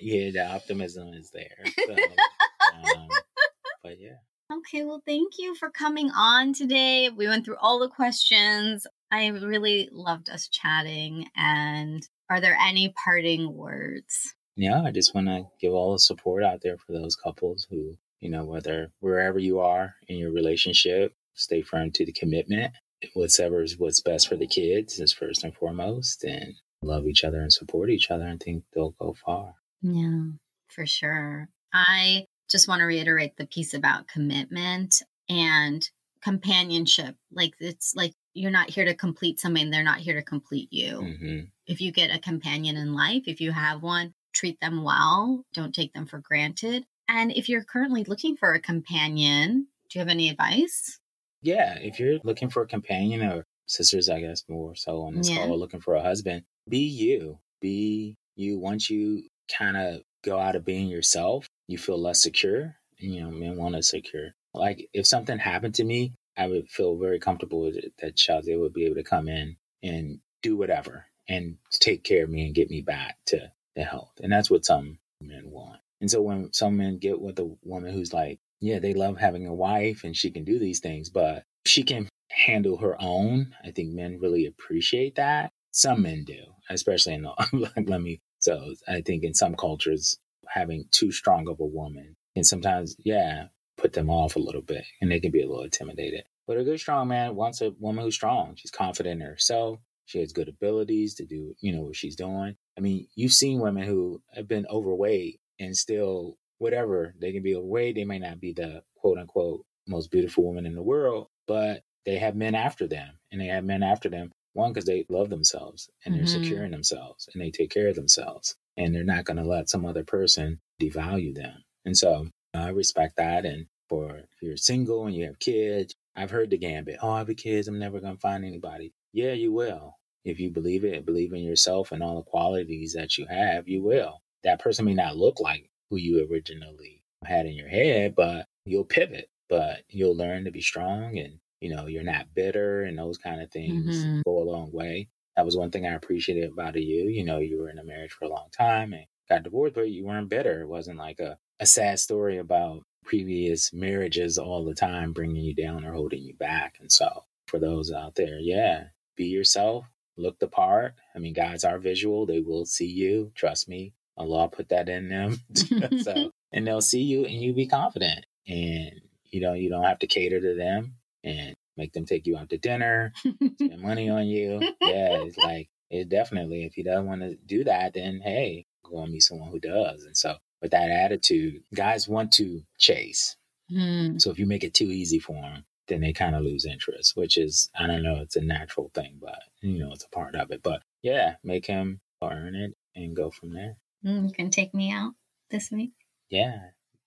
yeah, the optimism is there. So, um, but yeah. Okay, well, thank you for coming on today. We went through all the questions. I really loved us chatting. And are there any parting words? yeah, I just want to give all the support out there for those couples who, you know, whether wherever you are in your relationship, stay firm to the commitment. Whatever is what's best for the kids is first and foremost, and love each other and support each other. and think they'll go far. Yeah, for sure. I just want to reiterate the piece about commitment and companionship. Like, it's like you're not here to complete somebody, they're not here to complete you. hmm if you get a companion in life, if you have one, treat them well. Don't take them for granted. And if you're currently looking for a companion, do you have any advice? Yeah, if you're looking for a companion or sisters, I guess more so on this Yeah. call, looking for a husband, be you. Be you. Once you kind of go out of being yourself, you feel less secure. You know, men want to secure. Like if something happened to me, I would feel very comfortable with it that Shazia would be able to come in and do whatever and take care of me and get me back to the health. And that's what some men want. And so when some men get with a woman who's like, yeah, they love having a wife and she can do these things, but she can handle her own. I think men really appreciate that. Some men do, especially in the, let me, so I think in some cultures, having too strong of a woman can sometimes, yeah, put them off a little bit and they can be a little intimidated. But a good strong man wants a woman who's strong. She's confident in herself. She has good abilities to do, you know, what she's doing. I mean, you've seen women who have been overweight and still, whatever, they can be overweight. They may not be the quote unquote most beautiful woman in the world, but they have men after them. And they have men after them, one, because they love themselves and they're Mhm. secure in themselves and they take care of themselves. And they're not going to let some other person devalue them. And so I respect that. And for if you're single and you have kids, I've heard the gambit. Oh, I have kids. I'm never going to find anybody. Yeah, you will. If you believe it, believe in yourself and all the qualities that you have, you will. That person may not look like who you originally had in your head, but you'll pivot. But you'll learn to be strong and, you know, you're not bitter and those kind of things Mhm. go a long way. That was one thing I appreciated about you. You know, you were in a marriage for a long time and got divorced, but you weren't bitter. It wasn't like a, a sad story about previous marriages all the time bringing you down or holding you back. And so for those out there, yeah, be yourself, look the part. I mean, guys are visual. They will see you. Trust me. Allah put that in them. so, and they'll see you and you be confident. And, you know, you don't have to cater to them and make them take you out to dinner, spend money on you. Yeah, it's like, it definitely, if he doesn't want to do that, then hey, go and meet someone who does. And so, with that attitude, guys want to chase. Hmm. So if you make it too easy for them, then they kind of lose interest, which is, I don't know, it's a natural thing, but you know, it's a part of it. But yeah, make him earn it and go from there. Mm, you can take me out this week. Yeah.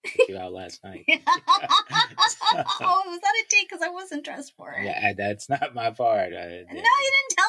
Took you out last night. oh, was that a date? Because I wasn't dressed for it. Yeah, that's not my part. I, No, you didn't tell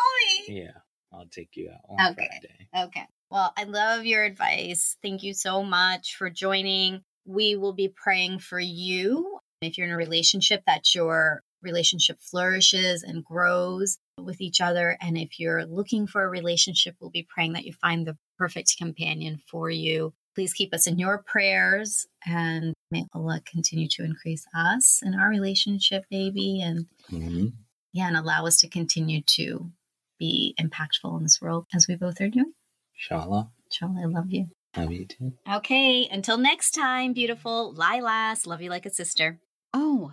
me. Yeah, I'll take you out on Okay. Friday. Okay. Well, I love your advice. Thank you so much for joining. We will be praying for you. If you're in a relationship, that your relationship flourishes and grows with each other. And if you're looking for a relationship, we'll be praying that you find the perfect companion for you. Please keep us in your prayers and may Allah continue to increase us in our relationship, baby. And hmm yeah, and allow us to continue to be impactful in this world as we both are doing. Inshallah. Inshallah, I love you. Love you too. Okay, until next time, beautiful Lilas. Love you like a sister. Oh,